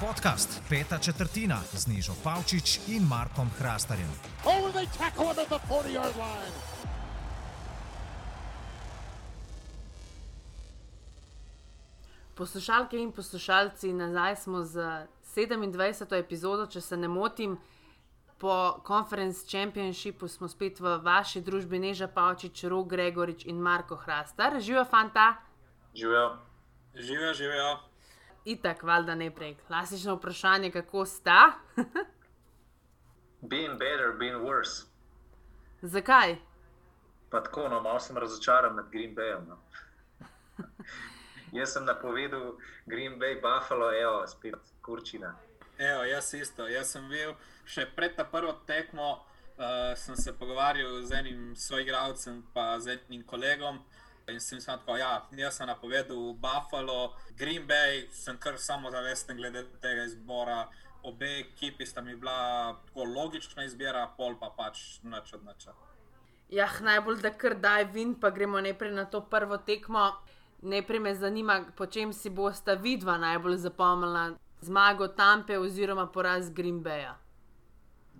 Podcast Peta četrtina z Nižo Pavčič in Markom Hrastarjem. Oh, they tackle him at the 40 yard line. Poslušalke in poslušalci, nazaj smo z 27. epizodo, če se ne motim. Po Conference Championshipu smo spet v vaši družbi Neža Pavčič, Rog Gregorič in Marko Hrastar. Živijo fanta, Živijo. Živijo, živijo. itak, valjda ne prej. Klasično vprašanje, kako sta? Been better, been worse. Zakaj? Pa tako, no, malo sem razočaran nad Green Bayom. No. Jaz sem napovedal Green Bay, Buffalo, evo, spet kurčina. Evo, jaz isto. Jaz sem bil še pred ta prvo tekmo, uh, sem se pogovarjal z enim soigralcem, pa z enim kolegom. In sem samo tako, ja, jaz sem napovedal Buffalo, Green Bay, sem kar samozavesten glede tega izbora. Obe ekipi sta mi bila tako logična izbira, pol pa pač nič od niča. Ja, najbolj da kar daj vin, pa gremo najprej na to prvo tekmo. Najprej me zanima, po čem si bosta vidva najbolj zapomnila zmago Tampe oziroma poraz Green Baya.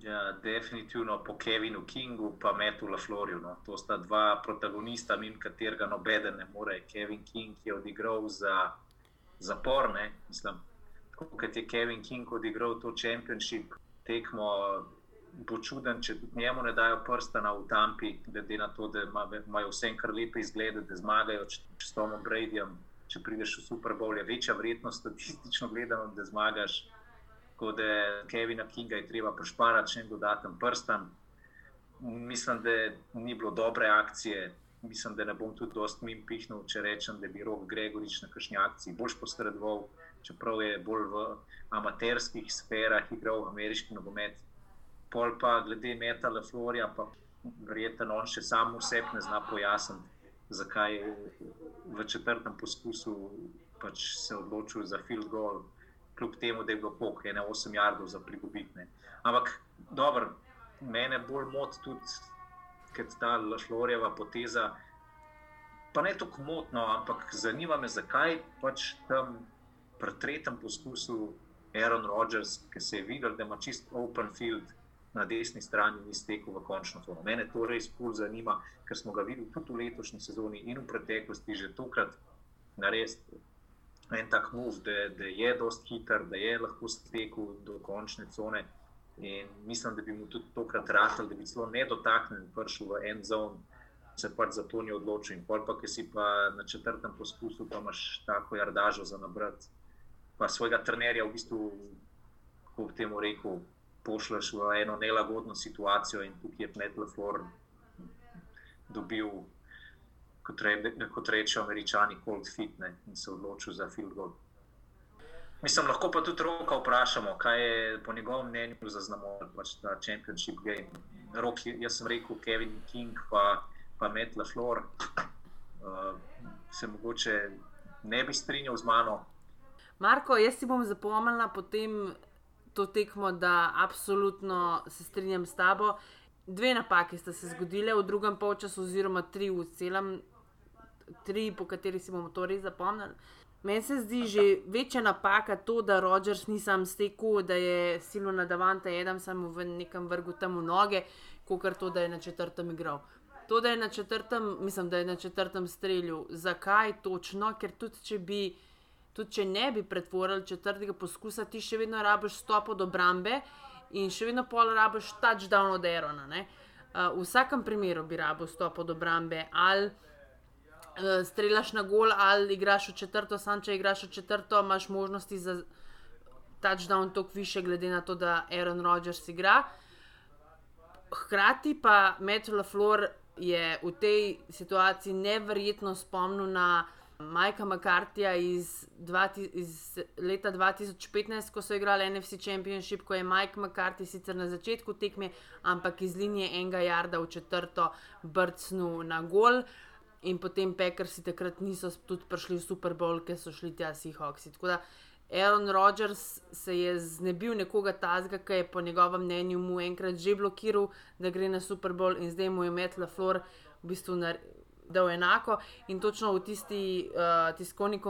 Ja, definitivno po Kevinu Kingu, pa Metu LaFlorju. No. To sta dva protagonista, mimo katerega nobeden ne more. Kevin King je odigral za zapor, ne? mislim. Tako kot je Kevin King odigral to championship tekmo, bo čuden, če tudi njemu ne dajo prstana v Tampi, glede na to, da ima- imajo vse kar lepe izglede, da zmagajo č- s Tomom Bradyjem. Če prideš v Super Bowl, je večja vrednost statistično gledano, da zmagaš. Tako da Kevina Kinga je treba prešparati še en dodaten prstan. Mislim, da ni bilo dobre akcije. Mislim, da ne bom tudi dost min pihnil, če rečem, da bi Rok Gregorič na kakšni akciji boljš posredoval, čeprav je bolj v amaterskih sferah igral ameriški nogomet. Pol pa glede Metala Florja, pa verjetno on še sam vseb ne zna pojasniti, zakaj je v četrtem poskusu pač se odločil za field goal, kljub temu, da je bilo pok, ene 8 jardov za pridobitne. Ampak dobro, mene bolj moti tudi, ker ta Lašlorjeva poteza. Pa ne tako motno, ampak zanima me, zakaj pač tam pri tretjem poskusu Aaron Rodgers, ki se je videl, da ima čist open field na desni strani, ni stekel v končno tono. Mene to res pol zanima, ker smo ga videli tudi v letošnji sezoni in v preteklosti že tokrat narediti. En tak move, da, da je dost hiter, da je lahko stekel do končne cone. In mislim, da bi mu tudi tokrat rahel, da bi celo nedotaknjen prišel v en zon, se pač za to ni odločil. In pa, ki si pa na četrtem poskusu, pa imaš tako jardažo za nabrat, pa svojega trenerja v bistvu, kako bi temu rekel, pošleš v eno nelagodno situacijo in tukaj je Metleflor dobil, kot, re, kot rečejo američani, cold fit ne, in se odločil za field goal. Mislim, lahko pa tudi roka vprašamo, kaj je po njegovem mnenju zaznamoval pač ta championship game. Rok, jaz sem rekel Kevin King, pa, pa Matt LaFleur. Uh, se mogoče ne bi strinjal z mano. Marko, jaz si bom zapomnila potem to tekmo, da absolutno se strinjam s tabo. Dve napake sta se zgodile v drugem polčasu, oziroma tri v celem, tri, po kateri si bomo to res zapomnili. Meni se zdi že večja napaka to, da Rodgers ni sam stekel, da je silo nadavante, jedem samo v nekem vrgu tam v noge, kot to, da je na četrtem igral. To, da je na četrtem, mislim, da je na četrtem strelju. Zakaj točno? Ker tudi če bi tudi če ne bi pretvorili četrtega poskusa, ti še vedno rabiš stop od obrambe in še vedno pol rabiš touchdown od Erona. Uh, v vsakem primeru bi rabil stop od obrambe, ali uh, strelaš na gol, ali igraš v četrto, sam če igraš v četrto, imaš možnosti za touchdown toliko više, glede na to, da Aaron Rodgers igra. Hkrati pa Matthew LaFleur je v tej situaciji neverjetno spomnil na Majka McCarthyja iz, iz leta 2015, ko so igrali NFC Championship, ko je Mike McCarthy sicer na začetku tekme, ampak iz linije enega jarda v četrto brcnil na gol. In potem Packersi takrat niso tudi prišli v Super Bowl, ker so šli tja Seahawksi. Tako da Aaron Rodgers se je znebil nekoga tazga, ki je po njegovem mnenju mu enkrat že blokiral, da gre na Super Bowl in zdaj mu je Matt LaFleur v bistvu dal enako. In točno tisti, uh, tiskovni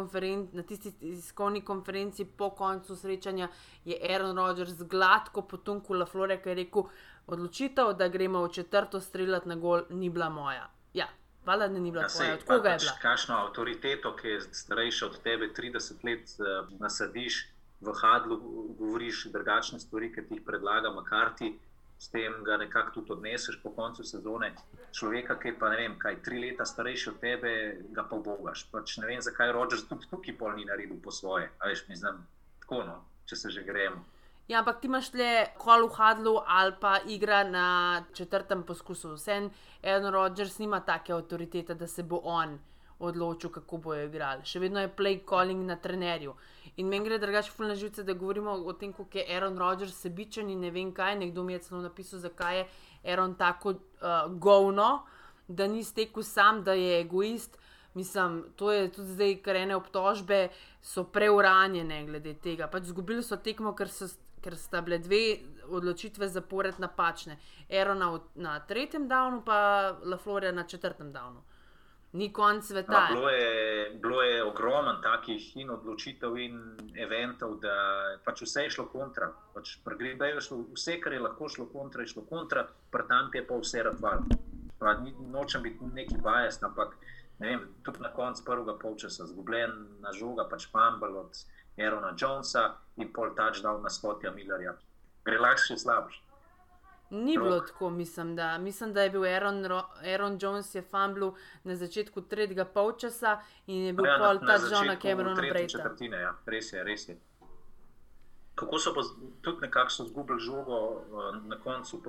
na tisti tiskovni konferenci po koncu srečanja je Aaron Rodgers gladko potunkel La Flore, ki je rekel: Odločitev, da gremo v četrto streljati na gol, ni bila moja. Ja, Hvala, da ni bila tvoja. Od koga je bila? Kakšno avtoriteto, ki je starejša od tebe, 30 let, uh, nasadiš v Hadlu, govoriš drugačne stvari, ki ti jih predlaga Makarti, s tem ga nekako tudi odneseš po koncu sezone. Človeka, ki je pa ne vem, kaj tri leta starejši od tebe, ga pa bogaš. Pač ne vem, zakaj Rogers tudi tukaj pol ni naredil po svoje. A veš, mi znam tako, no, če se že gremo. Ja, ampak ti imaš le kol v Hadlu ali pa igra na četrtem poskusu. Vsem Aaron Rodgers nima take avtoritete, da se bo on odločil, kako bo igral. Še vedno je play calling na trenerju. In meni gre drugače fulno živce, da govorimo o tem, kako je Aaron Rodgers sebičen in ne vem kaj. Nekdo mi je celo napisal, zakaj je Aaron tako uh, govno, da ni stekel sam, da je egoist. Mislim, to je tudi zdaj, ker ene obtožbe so preuranjene glede tega. Pač zgubili so tekmo, ker, so, ker sta bile dve odločitve zapored napačne. Aaron na, na tretjem downu, pa La Florida na četrtem downu ni konc sveta. No, bilo, je, bilo je ogromno takih in odločitev in eventov, da pač vse je šlo kontra. Pač šlo, vse, kar je lahko šlo kontra, je šlo kontra, tam je pa vse radval. Nočem biti neki bajes, ampak vem, tudi na koncu prvega polčasa, zgubljen na žoga, pač Pambal od Aerona Jonesa in pol touchdown na Scottija Millerja. Gre lahko še slabše. Ni bilo tako, mislim da. mislim, da je bil Aaron, Aaron Jones, je fambl na začetku tretjega polčasa in je bil ja, pol ta Johna Camerona prej. Četrtine, ja, res je, res je. Kako so pa tudi nekako izgubili žogo uh, na koncu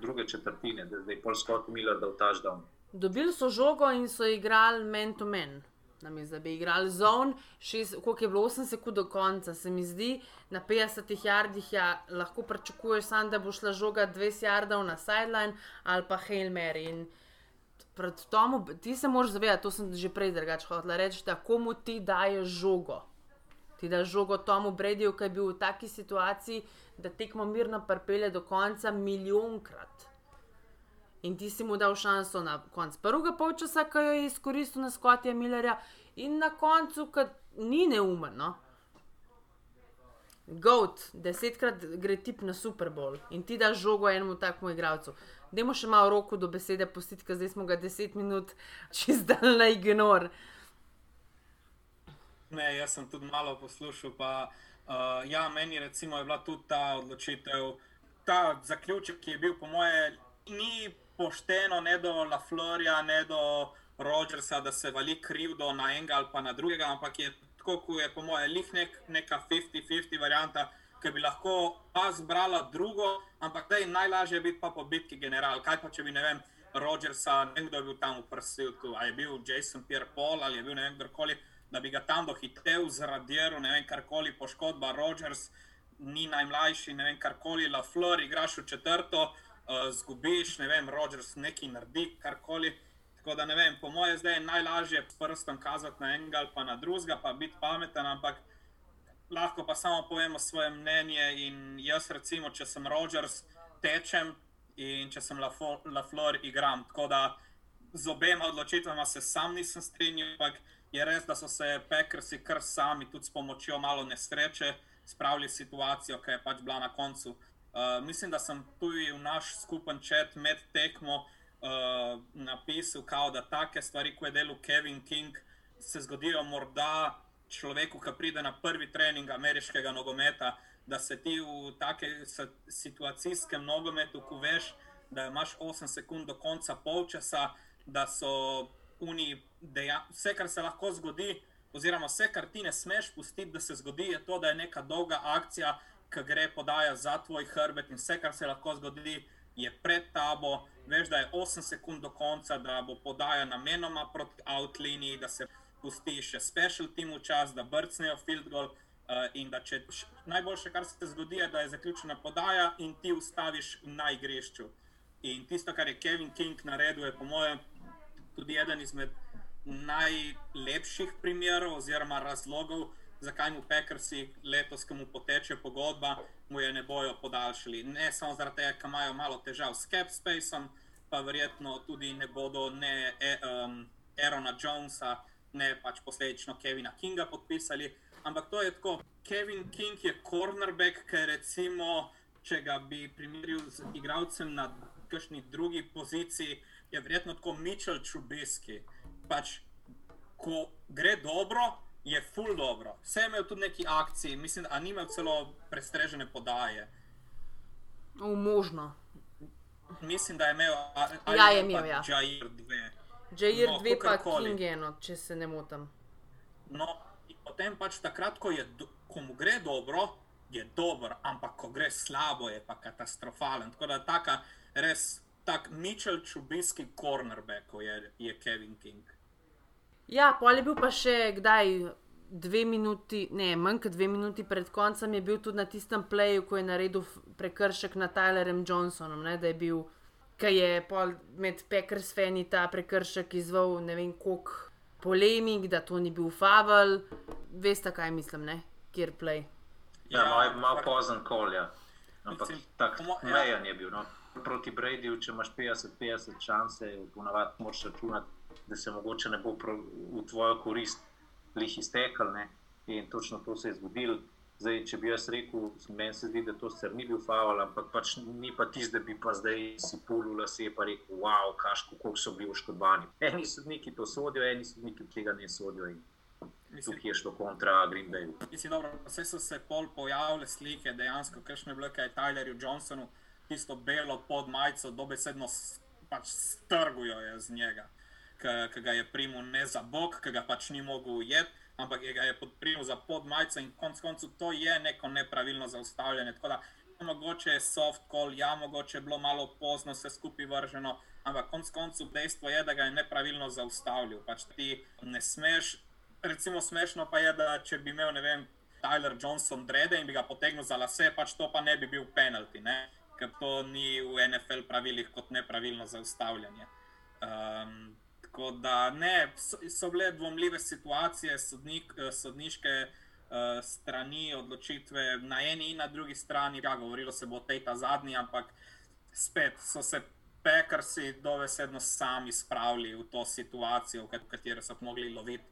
druge četrtine, da je pol Scott Miller dal touchdown? Dobili so žogo in so igrali men to men nam je zdaj igrali zon, koliko je bilo 8 sekund do konca, se mi zdi, na 50 jardih ja, lahko pričakuješ, sam, da bo šla žoga 20 jardov na sideline ali pa Hail Mary. Tomu, ti se moraš zavedati, to sem že prej drugače hotel reči, da komu ti daješ žogo. Ti daš žogo Tomu Bradyju, ki je bil v taki situaciji, da tekmo mirno prpele do konca milijonkrat. In ti si mu dal šanso na koncu prvega polčasa, ki jo je izkoristil na Scottija Millerja, in na koncu, ki ni neumen. No? Goat, desetkrat gre tip na Super Bowl in ti daš žogo enemu takmu igralcu. Dajmo še malo roko do besede pustiti, ker zdaj smo ga deset minut čez dan na ignor. Ne, jaz sem tudi malo poslušal. Pa, uh, ja, meni recimo, je bila tudi ta odločitev, ta zaključek, ki je bil, po moje, ni pošteno, ne do La Florija, ne do Rogersa, da se vali krivdo na enega ali pa na drugega, ampak je tako, kot je po mojem, lih nek, neka 50-50 varianta, ki bi lahko pa zbrala drugo, ampak da je najlažje biti pa po bitki general. Kaj pa če bi ne vem, Rogersa, ne kdo je bil tam v prsilku, ali je bil Jason Pierre-Paul ali je bil ne vem, kdorkoli, da bi ga tam dohitev zaradiral, ne vem, karkoli poškodba Rogers. Ni najmlajši, ne vem, karkoli, La Flor, igraš v četrto, uh, zgubiš, ne vem, Rogers nekaj naredi, karkoli. Tako da ne vem, po mojem, zdaj je najlažje prstom kazati na enega ali pa na drugega, pa biti pameten, ampak lahko pa samo povemo svoje mnenje. In jaz, recimo, če sem Rogers, tečem in če sem La, La Flor, igram. Tako da z obema odločitvama se sam nisem strinjal, ampak je res, da so se Pekrsi kar sami, tudi s pomočjo malo nesreče, spravili situacijo, ki je pač bila na koncu. Uh, mislim, da sem tudi v naš skupen čet med tekmo uh, napisal, kao, da take stvari, kot je delal Kevin King, se zgodijo morda človeku, ki pride na prvi trening ameriškega nogometa. Da se ti v takem situacijskem nogometu, ko veš, da imaš 8 sekund do konca polčasa, da so oni, deja, vse, kar se lahko zgodi, oziroma vse, kar ti ne smeš pustiti, da se zgodi, je to, da je neka dolga akcija, ki gre podaja za tvoj hrbet in vse, kar se lahko zgodi, je pred tabo. Veš, da je 8 sekund do konca, da bo podaja namenoma proti outliniji, da se pusti še special team v čas, da brcnejo field goal. Uh, in da če najboljše, kar se ti zgodi, je, da je zaključena podaja in ti ustaviš na igrišču. In tisto, kar je Kevin King naredil, je po mojem tudi eden izmed najlepših primerov oziroma razlogov, zakaj mu Pekrsi letos, ki mu poteče pogodba, mu je ne bojo podaljšali. Ne samo zaradi tega, ker imajo malo težav s Capspaceom, pa verjetno tudi ne bodo ne e, um, Aerona Jonesa, ne pač posledično Kevina Kinga podpisali. Ampak to je tako, Kevin King je cornerback, ker recimo, če ga bi primerjal z igralcem na kakšni drugi poziciji, je verjetno tako Mitchell Trubisky. Pač, ko gre dobro, je full dobro. Vse imel tudi neki akciji, mislim, da ni imel celo prestrežene podaje. Možno. Mislim, da je imel. a- ali Ja, je pa imel, ja. Jair 2. Jair No, 2 pa kakorkoli. King eno, če se ne motim. No, potem pač takrat, ko, je, ko mu gre dobro, je dober, ampak ko gre slabo, je pa katastrofalen. Tako da taka res tak Mitchell Trubisky cornerback je, je Kevin King. Ja, pol je bil pa še kdaj. Dve minuti, ne, manj kot dve minuti pred koncem je bil tudi na tistem pleju, ko je naredil prekršek na Tylerjem Johnsonom, ne, da je bil, ki je pol med Packers fani ta prekršek izval ne vem koliko polemik, da to ni bil favel. Veste, kaj mislim, ne, kjer play. Ja, malo malo ampak- pozen kol, ja. Ampak tako ja. mejen je bil. No. Proti Bradyju, če imaš 50-50 šanse, ponavadi moraš računati, da se mogoče ne bo v tvojo korist lih iztekel. Ne. In točno to se je zgodilo. Zdaj, če bi jaz rekel, meni se zdi, da to sicer ni bil faul, ampak pač ni pa tisti, da bi pa zdaj si pulil lase in rekel, wow, kaško, koliko so bili oškodovani. Eni sodniki to sodijo, eni sodniki tega ne sodijo. Mislim, tukaj je šlo kontra Green Bayu. Mislim, dobro, vse so se pol pojavile slike, dejansko, kakšne bile, kaj je Tylerju Johnsonu, tisto belo pod majico, dobesedno pač strgujo je z njega, ki ga je primil ne za bok, ki ga pač ni mogel ujeti, ampak je ga je podprimil za pod majico in konc koncev to je neko nepravilno zaustavljanje. Tako da mogoče je soft call, ja, mogoče je bilo malo pozno vse skupaj vrženo, ampak konc koncev dejstvo je, da ga je nepravilno zaustavil. Pač ti ne smeš recimo smešno pa je, da če bi imel, ne vem, Tyler Johnson drede in bi ga potegnil za lase, pač to pa ne bi bil penalti, ne? ker to ni v NFL pravilih kot nepravilno zaustavljanje. Um, tako da ne, so, so bile dvomljive situacije, sodnik, eh, sodniške uh, strani, odločitve na eni in na drugi strani. Ja, govorilo se bo o tej ta zadnji, ampak spet so se Packersi dovesedno sami spravili v to situacijo, v kat- katero so mogli loviti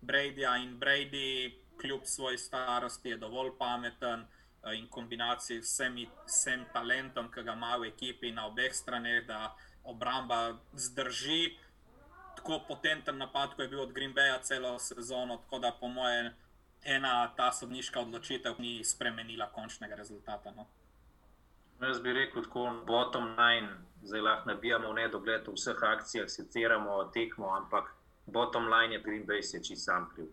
Bradyja in Brady, kljub svoji starosti, je dovolj pameten eh, in kombinaciji vsemi- vsem talentom, ki ga ima v ekipi na obeh straneh, da obramba zdrži tako potenten napad, kot je bil od Green Baya celo sezono. Tako da, po mojem, ena ta sodniška odločitev ni spremenila končnega rezultata. No. Jaz bi rekel, tako bottom line, zdaj lahko nabijamo v nedogled v vseh akcijah, seciramo tekmo, ampak bottom line je Green Bay se čisto sam kriv.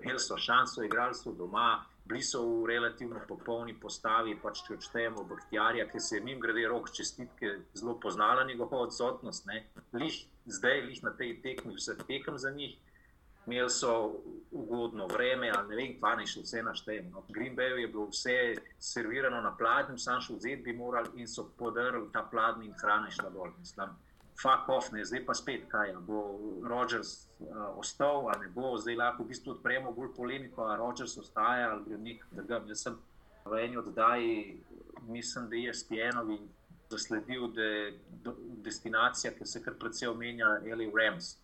Imeli so šanso, igrali so doma, bili so v relativno popolni postavi, pač če odštejemo Baktjarja, ki se je mim grede rok čestitke zelo poznala njegovo odsotnost. Ne. Lih zdaj, lih na tej tekmi, vseh tekem za njih, imeli so ugodno vreme, ali ne vem, kaj še vse naštejem. No. Green Bay je bilo vse servirano na pladnju, sam še vzeti bi morali in so podarili ta pladnji in hrana šla dol. Mislim, fuck off, ne, zdaj pa spet kaj, a bo Rogers uh, ostal ali ne bo, zdaj lahko v bistvu odpremo bolj polemiko, a Rogers ostaja ali gre nek drugam. Jaz sem v eni oddaji, mislim, da je SPN-ovi zasledil, da je destinacija, ki se kar precej omenja, LA Rams.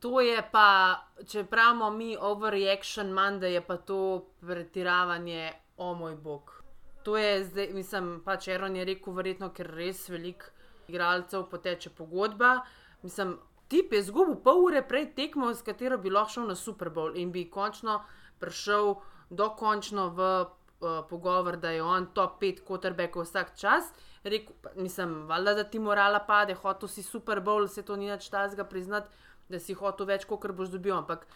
To je pa, če pravimo mi overreaction, manj, da je pa to pretiravanje, o moj bog. To je zdaj, mislim, pač Aaron je rekel, verjetno, ker res veliko igralcev poteče pogodba. Mislim, tip je zgubil pol ure prej tekmo, s katero bi lahko šel na Super Bowl in bi končno prišel dokončno v uh, pogovor, da je on top 5 quarterbackov vsak čas. Rekel, pa- mislim, valjda, da ti morala pade, hotel si Super Bowl, se to ni več tazga priznati, da si hotel več, kot boš dobil, ampak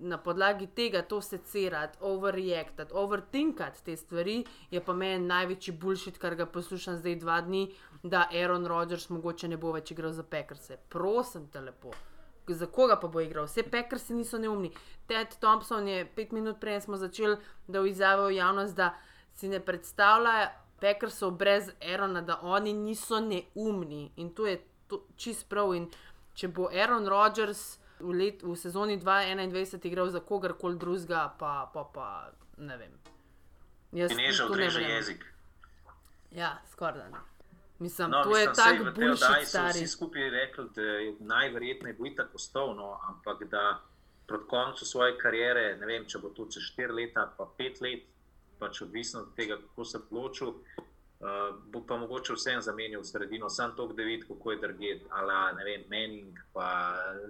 na podlagi tega to secirati, overreactati, overthinkati te stvari, je pa meni največji bullshit, kar ga poslušam zdaj dva dni, da Aaron Rodgers mogoče ne bo več igral za Packerse. Prosim te lepo. Za koga pa bo igral? Vse Packersi niso neumni. Ted Thompson je pet minut prej smo začeli, da je izjavil javnost, da si ne predstavlja Packersov brez Aarona, da oni niso neumni. In to je čist prav. In če bo Aaron Rodgers v, let, v sezoni 2021 igral za kogarkoli drugega, pa, pa, pa ne vem. Jaz ne odreže jezik. Ja, skoraj da. ne. Mislim, No, to je mislim, saj tako bullshit, stari. Vsi skupaj rekli, da je najverjetneje bo itak ostal, no, ampak da proti koncu svoje kariere, ne vem, če bo to čez 4 leta, pa 5 let, pač odvisno od tega, kako se odločil, uh, bo pa mogoče vsem zamenjal sredino, sam to, da vidi, kako je drget, ala, ne vem, Manning, pa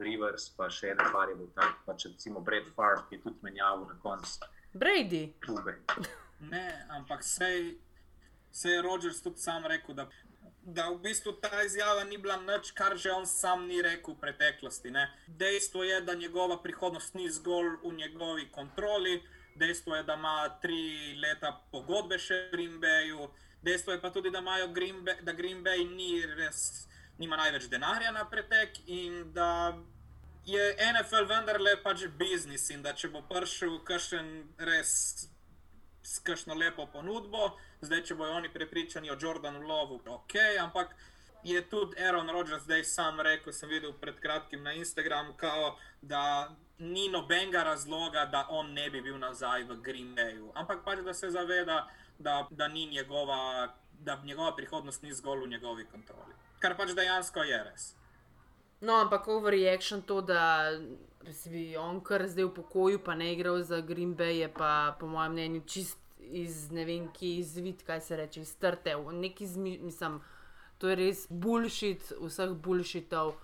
Rivers, pa še ena par je bil tak, pa če recimo Brad Favre, ki je tudi menjal na koncu Brady. klube. Ne, ampak sej, sej Rogers tudi sam rekel, da, da v bistvu ta izjava ni bila nič, kar že on sam ni rekel v preteklosti. Ne. Dejstvo je, da njegova prihodnost ni zgolj v njegovi kontroli, dejstvo je, da ima tri leta pogodbe še v Green Bayu, dejstvo je pa tudi, da, imajo Green Bay, da Green Bay ni res, nima največ denarja na pretek in da je NFL vendarle pač biznis in da če bo prišel kakšen res s kakšno lepo ponudbo, zdaj če bojo oni prepričani o Jordanu Lovu, ok, ampak je tudi Aaron Rodgers zdaj sam rekel, sem videl pred kratkim na Instagramu, kao, da ni nobenega razloga, da on ne bi bil nazaj v Green Bayu, ampak pač da se zaveda, da, da ni njegova, da njegova prihodnost ni zgolj v njegovi kontroli. Kar pač dejansko je res. No, ampak overreaction to, da bi on kar zdaj v pokoju, pa ne igral za Green Bay, je pa po mojem mnenju čist iz ne vem, ki izvid, kaj se reče, iz trte. Neki zmi, mislim, to je res bullshit, vseh bullshitov.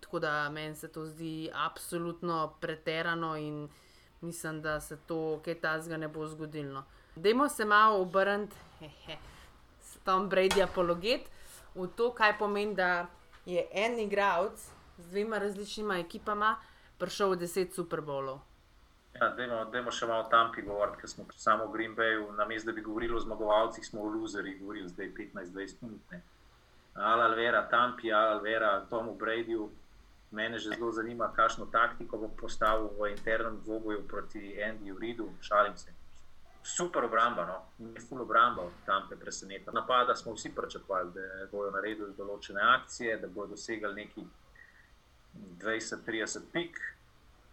Tako da meni se to zdi absolutno preterano in mislim, da se to kaj tazga ne bo zgodilo. Dajmo se malo obrniti, Tom Brady apologet v to, kaj pomeni, da je en igralec z dvema različnima ekipama prišel v 10 Super Bowlov. Ja, dajmo, dajmo še malo tam govoriti, ker smo samo v Green Bayu, namesto da bi govorili o zmagovalcih, smo o loserjih govorili zdaj 15-20 minut. ne. Al Alvera, Tampi, Al Alvera, Tomu Bradyju. Mene že zelo zanima, kakšno taktiko bo postavil v internem dvoboju proti Andyju Ridu, šalim se. Super obramba, no, ne full obramba, tam te preseneča. Napada smo vsi pričakovali, da bodo naredili določene akcije, da bodo dosegli neki 20-30 pik,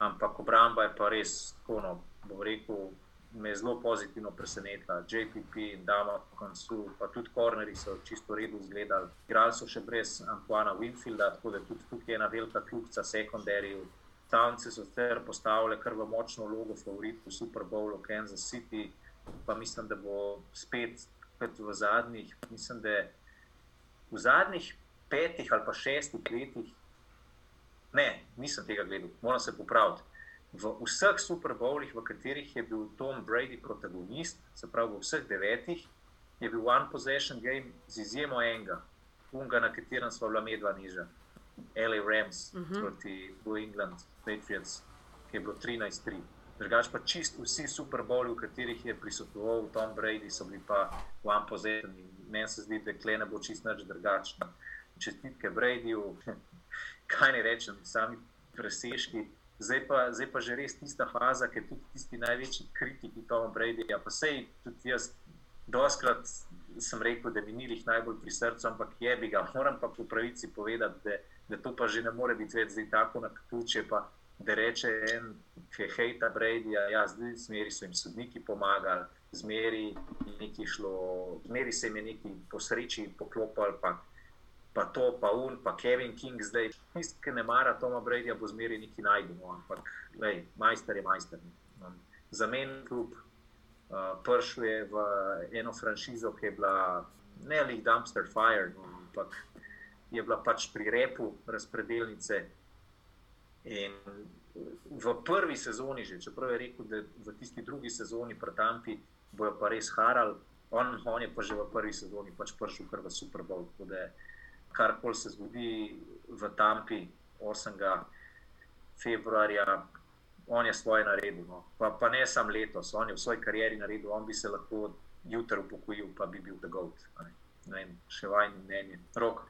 ampak obramba je pa res, tako no, bom rekel, me je zelo pozitivno presenetila. JPP in Dama Konsu, pa tudi korneri so čisto redu izgledali. Igrali so še brez Antoana Winfielda, tako da tudi tukaj je ena velika kljubca sekundarju. Towns so ter postavili kar v močno vlogo favorit v Super Bowlu Kansas City, pa mislim, da bo spet kot v zadnjih, mislim, da v zadnjih petih ali pa šestih letih Ne, nisem tega gledal, moram se popraviti. V vseh Super Bowlih, v katerih je bil Tom Brady protagonist, se pravi v vseh devetih, je bil One Possession Game z izjemo enega, unga, na katerem smo bila medva niža. LA Rams uh -huh. proti New England Patriots, ki je bilo 13-3. Drugač pa čist vsi Super Bowli, v katerih je prisotoval Tom Brady, so bili pa One Possession. Meni se zdi, da kle ne bo čist nič drugačno. Čestitke Bradyju, kaj ne rečem, sami presežki. Zdaj pa, zdaj pa že res tista faza, ki je tudi tisti največji kritiki Toma Bradyja. Pa sej tudi jaz, doskrat sem rekel, da mi ni jih najbolj pri srcu, ampak je bi ga. Moram pa po pravici povedati, da, da to pa že ne more biti več zdaj tako na ključe. Pa, da reče en, ki je hejta Bradyja, ja, zdaj smeri so jim sodniki pomagali, zmeri, šlo, zmeri se jim je neki po sreči poklopili. Pa, pa to, pa un, pa Kevin King zdaj. Mislim, ki ne mara Toma Bradyja, bo zmeri neki najdemo, ampak lej, majster je majster. Za meni klub uh, prišel je v eno franšizo, ki je bila ne le dumpster fire, no, ampak je bila pač pri repu razpredelnice. In v prvi sezoni, že, čeprav je rekel, da v tisti drugi sezoni pri Tampi bojo pa res harali, on, on je pa že v prvi sezoni pač prišel kar v Super Bowl karkoli se zgodi v Tampi 8. februarja, on je svoje naredil. No. Pa, pa ne samo letos, on je v svoji karieri naredil, on bi se lahko jutri upokojil, pa bi bil Goat. Ne vem, še vajni mnenje. Rok.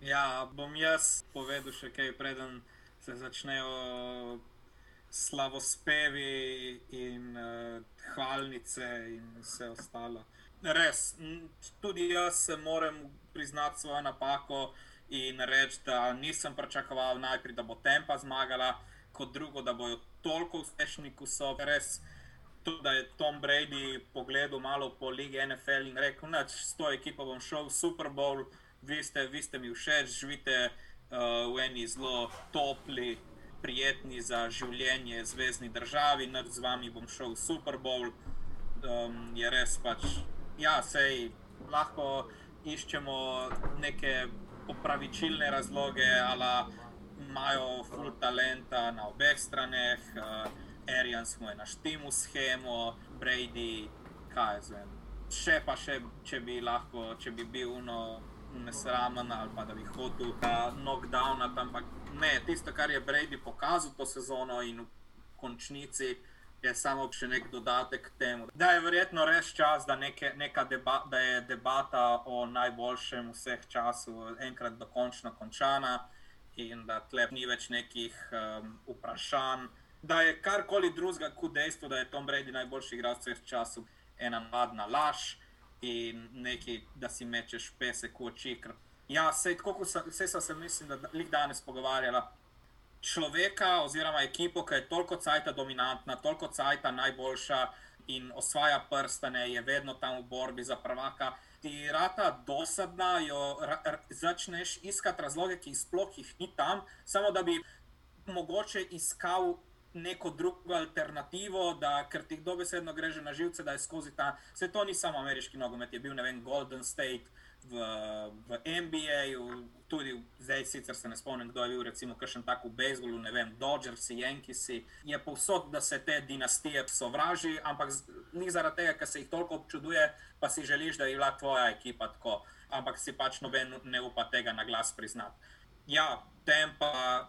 Ja, bom jaz povedal še kaj, preden se začnejo slavospevi in uh, hvalnice in vse ostalo. Res, tudi jaz se moram priznati svojo napako in reči, da nisem pričakoval najprej, da bo Tempa zmagala, kot drugo, da bodo toliko uspešni, kot so. Res, tudi da je Tom Brady pogledal malo po lige NFL in rekel, da s to ekipo bom šel v Super Bowl, vi ste, vi ste mi všeč, živite uh, v eni zelo topli, prijetni za življenje zvezdni državi, nad z vami bom šel v Super Bowl. Um, je res pač, ja, sej lahko iščemo neke popravičilne razloge, ali imajo full talenta na obeh straneh, uh, Arians mu je naštel schemo, Brady, kaj zvem. Še pa še, če bi lahko, če bi bil uno nesramen ali pa da bi hotel uh, knockdown, ampak ne, tisto, kar je Brady pokazal to sezono in v končnici. Je samo še nek dodatek k temu. Da je verjetno res čas, da, neke, deba, da je debata o najboljšem vseh časov enkrat dokončno končana in da tlep ni več nekih um, vprašanj. Da je karkoli drugega kot dejstvo, da je Tom Brady najboljši igralec vseh časov, ena mladna laž in nekaj, da si mečeš pesek v oči. Ja, vse sem se, mislim, da jih danes pogovarjala. Človeka oziroma ekipo, ki je toliko cajta dominantna, toliko cajta najboljša in osvaja prstane, je vedno tam v borbi za prvaka ti rata dosadna, jo ra, začneš iskati razloge, ki sploh jih ni tam, samo da bi mogoče iskal neko drugo alternativo, da ker ti dobesedno gre že na živce, da je skozi ta. Vse to ni samo ameriški nogomet, je bil vem, Golden State. V, v NBA, tudi zdaj, sicer se ne spomnim, kdo je bil, recimo, kakšen tak v bejzbolu, ne vem, Dodgers, Yankees, je povsod, da se te dinastije sovraži, ampak ni zaradi tega, ker se jih toliko občuduje, pa si želiš, da je bila tvoja ekipa tako, ampak si pač noben ne upa tega na glas priznati. Ja, tem pa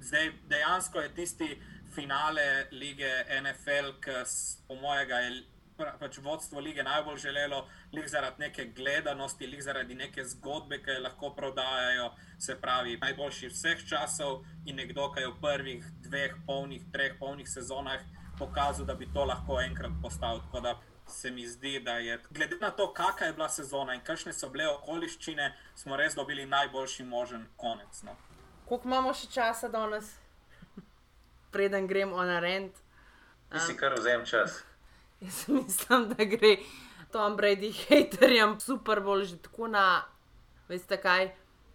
zdaj dejansko je tisti finale lige NFL, ki po mojega je pač vodstvo lige najbolj želelo, lih zaradi neke gledanosti, lih zaradi neke zgodbe, ki jo lahko prodajajo, se pravi, najboljši vseh časov in nekdo, ki je v prvih dveh, polnih, treh polnih sezonah pokazal, da bi to lahko enkrat postavil se mi zdi, da je, glede na to, kakšna je bila sezona in kakšne so bile okoliščine, smo res dobili najboljši možen konec. No. Koliko imamo še časa danes, preden gremo na rent? Ti si kar vzem čas. Jaz mislim, da gre Tom Brady haterjem super bolj že tako na, veste kaj,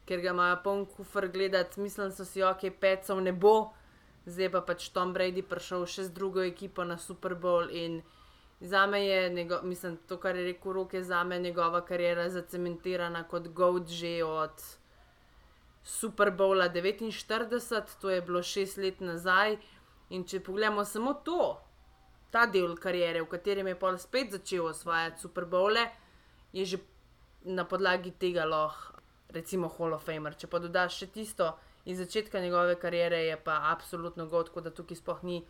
ker ga imajo poln kufr gledati, mislim, so si ok, pecov ne bo. Zdaj pa pač Tom Brady prišel še z drugo ekipo na Super Bowl in Za me je, njego, mislim, to, kar je rekel, roke za me, njegova karijera zacementirana kot Goat že od Super Bowla 49, to je bilo šest let nazaj. In če pogledamo samo to, ta del karijere, v katerem je pol spet začel osvajati Super Bowle, je že na podlagi tega lahko, recimo, Hall of Famer. Če pa dodaš še tisto iz začetka njegove karijere, je pa absolutno god, da tukaj sploh ni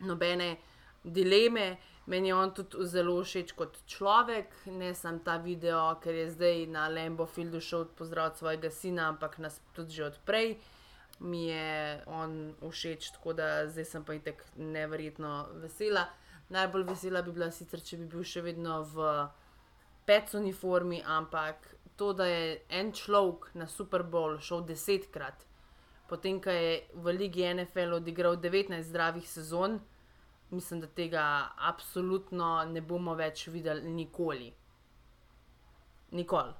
nobene dileme. Meni je on tudi zelo všeč kot človek, ne samo ta video, ker je zdaj na Lambo Fieldu šel pozdraviti svojega sina, ampak nas tudi že odprej. Mi je on všeč, tako da zdaj sem pa itek neverjetno vesela. Najbolj vesela bi bila sicer, če bi bil še vedno v pec uniformi, ampak to, da je en človek na Super Bowl šel desetkrat, potem ko je v Ligi NFL odigral 19 zdravih sezon mislim, da tega absolutno ne bomo več videli nikoli. Nikoli.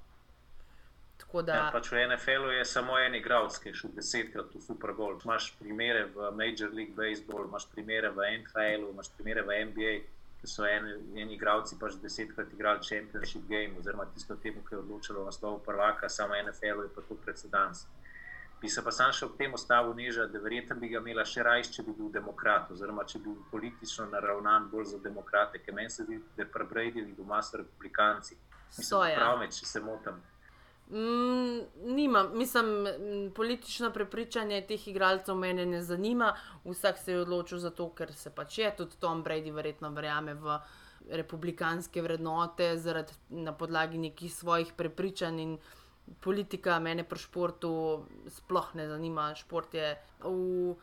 Da... Ja, pač v NFL-u je samo en igralec, ki je šel desetkrat v Super Bowl. Imáš primere v Major League Baseball, imaš primere v NHL-u, imaš primere v NBA, ki so eni, eni igralci pač desetkrat igrali Championship Game, oziroma tisto temu, ki je odločilo naslov prvaka, samo NFL-u je pa to precedens. Bi se pa sam še ob tem ostavil niža, da verjetno bi ga imela še raje, če bi bil demokrat, oziroma če bi bil politično naravnan bolj za demokrate, ker meni se zdi, da je prebredili doma s republikanci. Prav me, če se motim. Mm, nimam, mislim, politično prepričanje teh igralcev mene ne zanima. Vsak se je odločil za to, ker se pač je. Tudi Tom Brady verjetno verjame v republikanske vrednote, zaradi na podlagi nekih svojih prepričanj in politika mene pri športu sploh ne zanima. Šport je v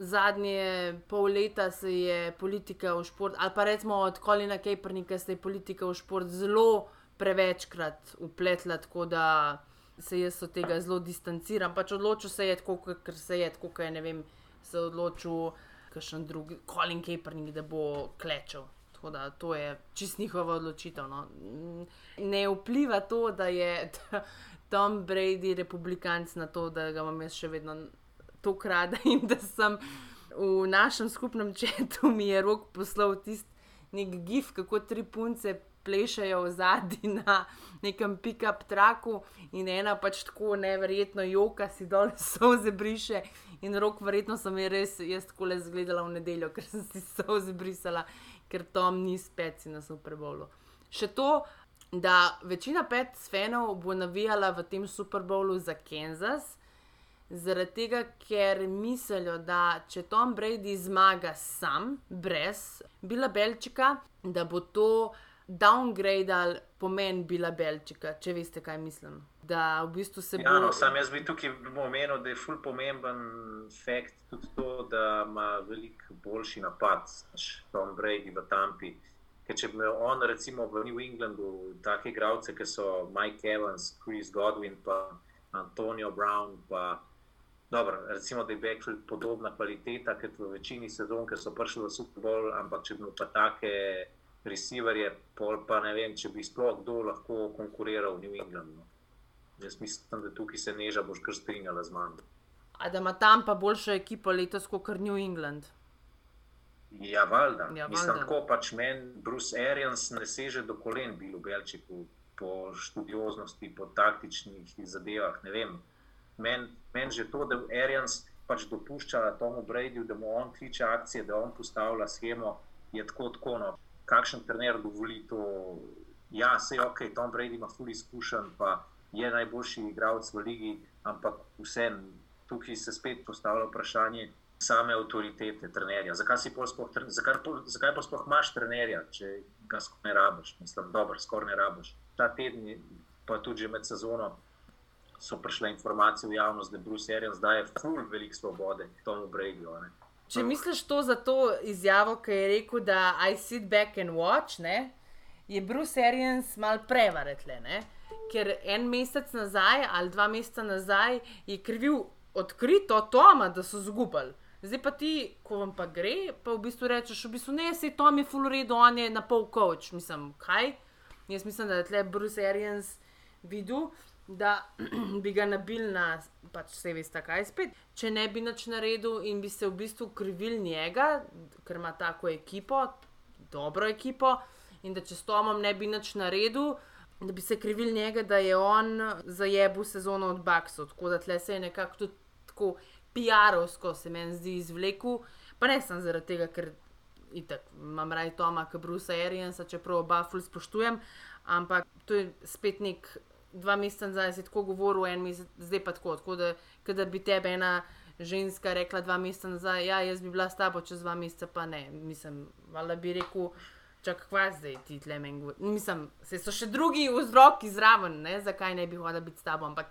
zadnje pol leta se je politika v šport, ali pa recimo od Kolina Kapernika se je politika v šport zelo prevečkrat upletla, tako da se jaz od tega zelo distanciram. Pač odločil se je tako, ker se je tako, ker ne vem, se je odločil. Kakšen drugi, Colin Kaepernick, da bo klečal. Tako da to je čist njihova odločitev. No. Ne vpliva to, da je Tom Brady republikanc na to, da ga imam jaz še vedno tako rada in da sem v našem skupnem četu mi je rok poslal tisti nek gif, kako tri punce plešajo v zadnji na nekem pick-up traku in ena pač tako neverjetno joka si dol soze briše. In rok, verjetno sem je res, jaz tako le zgledala v nedeljo, ker sem si soze brisala, ker Tom ni spet na Superbowlu. Še to, da večina pet fanov bo navijala v tem Superbowlu za Kansas. Zaradi tega, ker mislijo, da če Tom Brady zmaga sam, brez Bila Belčika, da bo to downgradal pomen Bila Belčika, če veste, kaj mislim. Da v bistvu se Ja, bo. no, sam jaz bi tukaj omenil, da je ful pomemben fakt tudi to, da ima veliko boljši napad, znaš, Tom Brady v Tampi. Ker če bi imel on, recimo v New Englandu, take igralce, ki so Mike Evans, Chris Godwin, pa Antonio Brown, pa dobro, recimo, da je Backfield podobna kvaliteta, kot v večini sezon, ki so prišli v Super Bowl, ampak če bi imel pa take receiverje, pa ne vem, če bi sploh kdo lahko konkuriral v New Englandu. Jaz mislim, da tukaj se neža boš kar strinjala z mano. A da ima tam pa boljšo ekipo letos kot New England. Ja, valjda. Ja, Mislim, tako pač meni Bruce Arians ne seže do kolen, bil v Belčiku po študioznosti, po taktičnih zadevah. Meni men že to, da Arians pač dopušča Tomu Bradyju, da mu on kliče akcije, da on postavlja schemo, je tako tako. No. Kakšen trener dovoli to? Ja, se je ok, Tom Brady ima ful izkušen, pa je najboljši igralec v ligi, ampak vsem tukaj se spet postavlja vprašanje same avtoritete trenerja. Zakaj, si pol sploh, tre- zakaj, zakaj pa sploh imaš trenerja, če ga skoraj ne rabiš? Mislim, dobro, skoraj ne rabiš. Ta teden, je- pa tudi med sezono, so prišle informacije v javnost, da Bruce Arians daje ful veliko svobode Tomu ne. Če misliš to za to izjavo, ki je rekel, da I sit back and watch, ne, je Bruce Arians mal prevaretle, ne? ker en mesec nazaj ali dva meseca nazaj je krivil odkrito Toma, da so zgubali. Zdaj pa ti, ko vam pa gre, pa v bistvu rečeš, v bistvu ne, se Tom je full redo, on je na pol coach. Mislim, kaj? Jaz mislim, da je tle Bruce Arians videl, da bi ga nabil na, pač vse veste, kaj spet. Če ne bi nič naredil in bi se v bistvu krivil njega, ker ima tako ekipo, dobro ekipo, in da če s Tomom ne bi nič naredil, da bi se krivil njega, da je on zajebil sezono od Baksov. Tako da tle se je nekako tudi tako PR-ovsko se meni zdi izvlekel, pa ne samo zaradi tega, ker itak, imam raj Toma, kot Brusa Ariansa, čeprav oba ful spoštujem, ampak to je spet nek. Dva meseca nazaj si tako govoril, en mesec, zdaj pa tako. tako da, da bi tebe ena ženska rekla dva meseca nazaj, ja, jaz bi bila s tabo čez dva meseca, pa ne. Mislim, valjda bi rekel, čak kva zdaj ti tle meni. Mislim, se so še drugi vzroki zraven, ne, zakaj ne bi hodila biti s tabo, ampak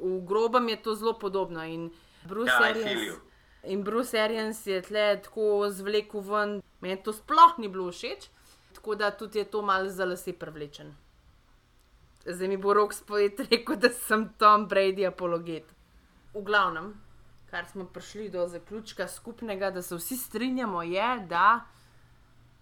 v grobem je to zelo podobno. In Bruce Ja, Arians. In Bruce Arians je tle tako zvlekel ven, meni to sploh ni bilo všeč, tako da tudi je to malce za lase privlečen. Zdaj mi bo rok spojet rekel, da sem Tom Brady apologet. V glavnem, kar smo prišli do zaključka skupnega, da se vsi strinjamo, je, da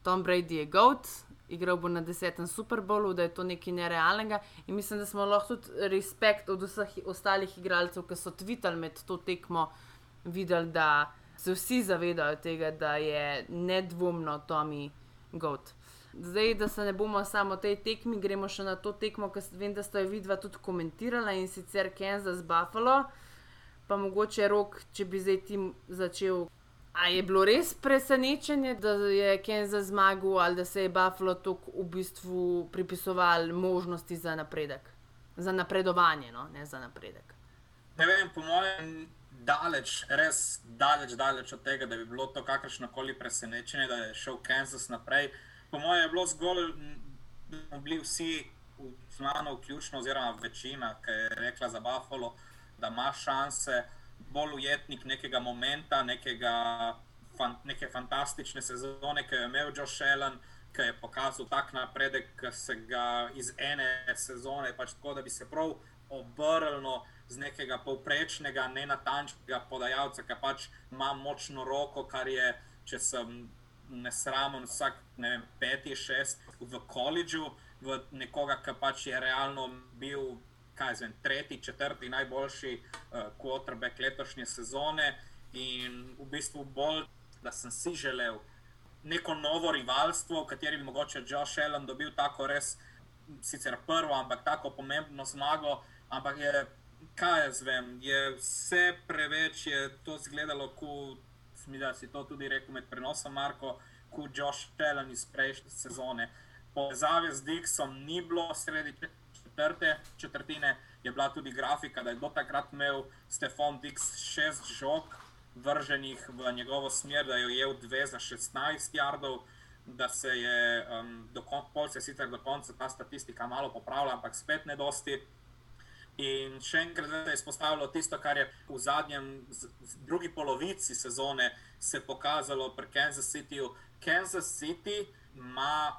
Tom Brady je GOAT, igral bo na desetem Super Bowlu, da je to nekaj nerealnega. In mislim, da smo lahko tudi respekt od vseh ostalih igralcev, ki so tvitali med to tekmo, videli, da se vsi zavedajo tega, da je nedvomno Tommy GOAT. Zdaj, da se ne bomo samo tej tekmi, gremo še na to tekmo, ki vem, da sta jo vidva tudi komentirala in sicer Kansas Buffalo. Pa mogoče rok, če bi zdaj ti začel. A je bilo res presenečenje, da je Kansas zmagal ali da se je Buffalo tako v bistvu pripisoval možnosti za napredek? Za napredovanje, no, ne za napredek. Ne vem, po mojem, daleč, res daleč, daleč od tega, da bi bilo to kakršno koli presenečenje, da je šel Kansas naprej. Po mojem je bilo zgolj, da smo bili vsi, v- z mano vključno, oziroma večina, ki je rekla za Buffalo, da ima šanse, bolj ujetnik nekega momenta, nekega, fan, neke fantastične sezone, ki jo je imel Josh Allen, ki je pokazal tak napredek, ki se ga iz ene sezone, pač tako, da bi se prav obrnilo z nekega povprečnega, nenatančnega podajalca, ki pač ima močno roko, kar je, če sem nesramen, vsak ne vem, peti, šest v koledžu, v nekoga, ki pač je realno bil kaj zvem, tretji, četrti najboljši uh, quarterback letošnje sezone in v bistvu bolj, da sem si želel neko novo rivalstvo, v kateri bi mogoče Josh Allen dobil tako res, sicer prvo, ampak tako pomembno zmago, ampak je, kaj jaz vem, je vse preveč, je to izgledalo, kot si to tudi rekel med prenosom, Marko, kot Josh Allen iz prejšnje sezone. Povezave z Dixom ni bilo sredi četrte četrtine, je bila tudi grafika, da je do takrat imel Stefan Dix šest žog vrženih v njegovo smer, da je ujel dve za 16 jardov, da se je um, do konca, sicer do konca ta statistika malo popravila, ampak spet ne dosti. In še enkrat se je izpostavilo tisto, kar je v zadnjem, v drugi polovici sezone se pokazalo pri Kansas Cityju. Kansas City ima,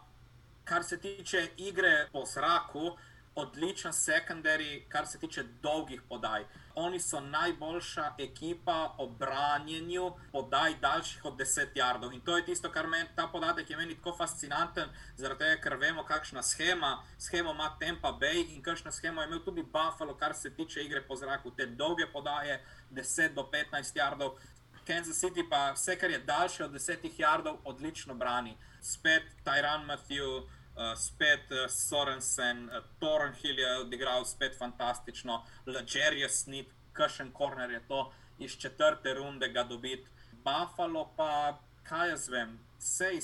kar se tiče igre po zraku, odličen sekundari, kar se tiče dolgih podaj. Oni so najboljša ekipa v branjenju podaj daljših od 10 jardov. In to je tisto, kar meni ta podatek je meni tako fascinanten, zaradi tega, ker vemo, kakšna schema, schema ima Tempa Bay in kakšna schema je imel tudi Buffalo, kar se tiče igre po zraku. Te dolge podaje, 10 do 15 jardov. Kansas City pa vse, kar je daljše od 10 jardov, odlično brani. Spet Tyran Matthew. Uh, spet uh, Sorensen, uh, Tornhill je odigral spet fantastično, Leger je snit, Kršen Korner je to iz četrte runde ga dobiti. Buffalo pa, kaj jaz vem, sej.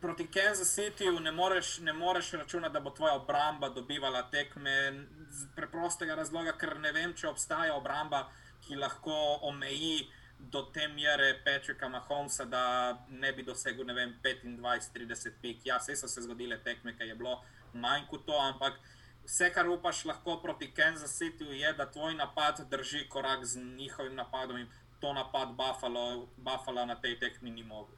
Proti Kansas Cityju ne moreš, ne moreš računati, da bo tvoja obramba dobivala tekme z preprostega razloga, ker ne vem, če obstaja obramba, ki lahko omeji do te mere Patricka Mahomesa, da ne bi dosegel 25-30 pik. Ja, vse so se zgodile tekme, ki je bilo manj kot to, ampak vse, kar upaš lahko proti Kansas Cityju, je, da tvoj napad drži korak z njihovim napadom in to napad Buffalo, Buffalo na tej tekmi ni mogel.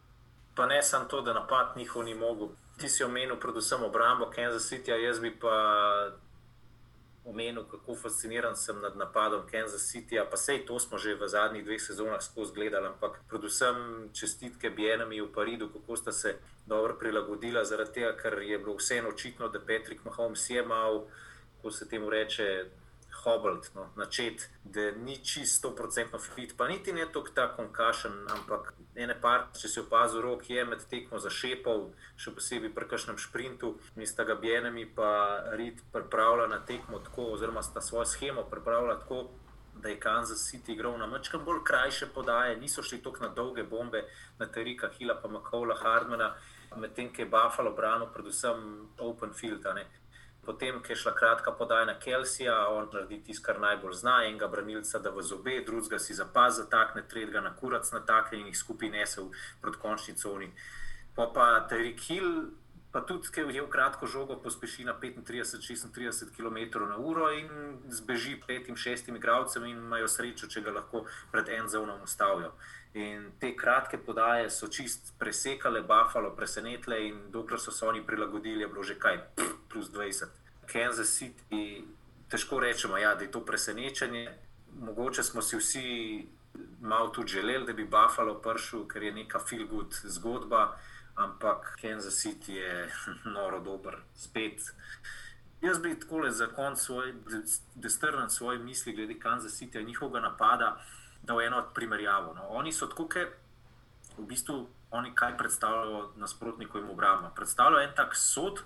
Pa ne samo to, da napad njihov ni mogel. Ti si omenil predvsem obrambo Kansas City, jaz bi pa omenil, kako fasciniran sem nad napadom Kansas City, pa sej to smo že v zadnjih dveh sezonah skozi gledali, ampak predvsem čestitke Bienami v Paridu, kako sta se dobro prilagodila, zaradi tega, ker je bilo vseeno očitno, da Patrick Mahomes je mal, ko se temu reče, hobbled, no, načet, da ni čisto 100% fit, pa niti ne toliko ta konkašen, ampak ene par, če si opazil, rok je med tekmo zašepal, še posebej pri kakšnem sprintu, in sta ga bjenemi pa rit pripravila na tekmo tako, oziroma sta svojo schemo pripravila tako. Da je Kansas City igral na mačkam bolj krajše podaje, niso šli tako na dolge bombe, na Terika Hila, pa Makola Hardmana, medtem ko je Buffalo branil, predvsem Open Field. Potem, ki je šla kratka podaja na Kelsija, on naredi tisto, kar najbolj zna, enega branilca, da v zobe, drugega si zapaz zatakne, tretjega na kurac natakne in jih skupaj nese proti končni coni. Pa pa Terik Hill, pa tudi, ki je v kratko žogo pospeši na 35-36 km/h in zbeži petim, šestim igralcem in imajo srečo, če ga lahko pred en zonom ustavijo. In te kratke podaje so čist presekale, Buffalo presenetile, in dokler so se oni prilagodili, je bilo že kaj, plus 20. Kansas City, težko rečemo, ja, da je to presenečenje. Mogoče smo si vsi malo tudi želeli, da bi Buffalo prišel, ker je neka feel good zgodba, ampak Kansas City je noro dober, spet. Jaz bi tako za konec svoj, da strnem svoje misli glede Kansas City in njihovega napada dal eno od primerjavo. No. Oni so tako, ker v bistvu oni kaj predstavljajo nasprotnikovim obrambam. Predstavljajo en tak sod,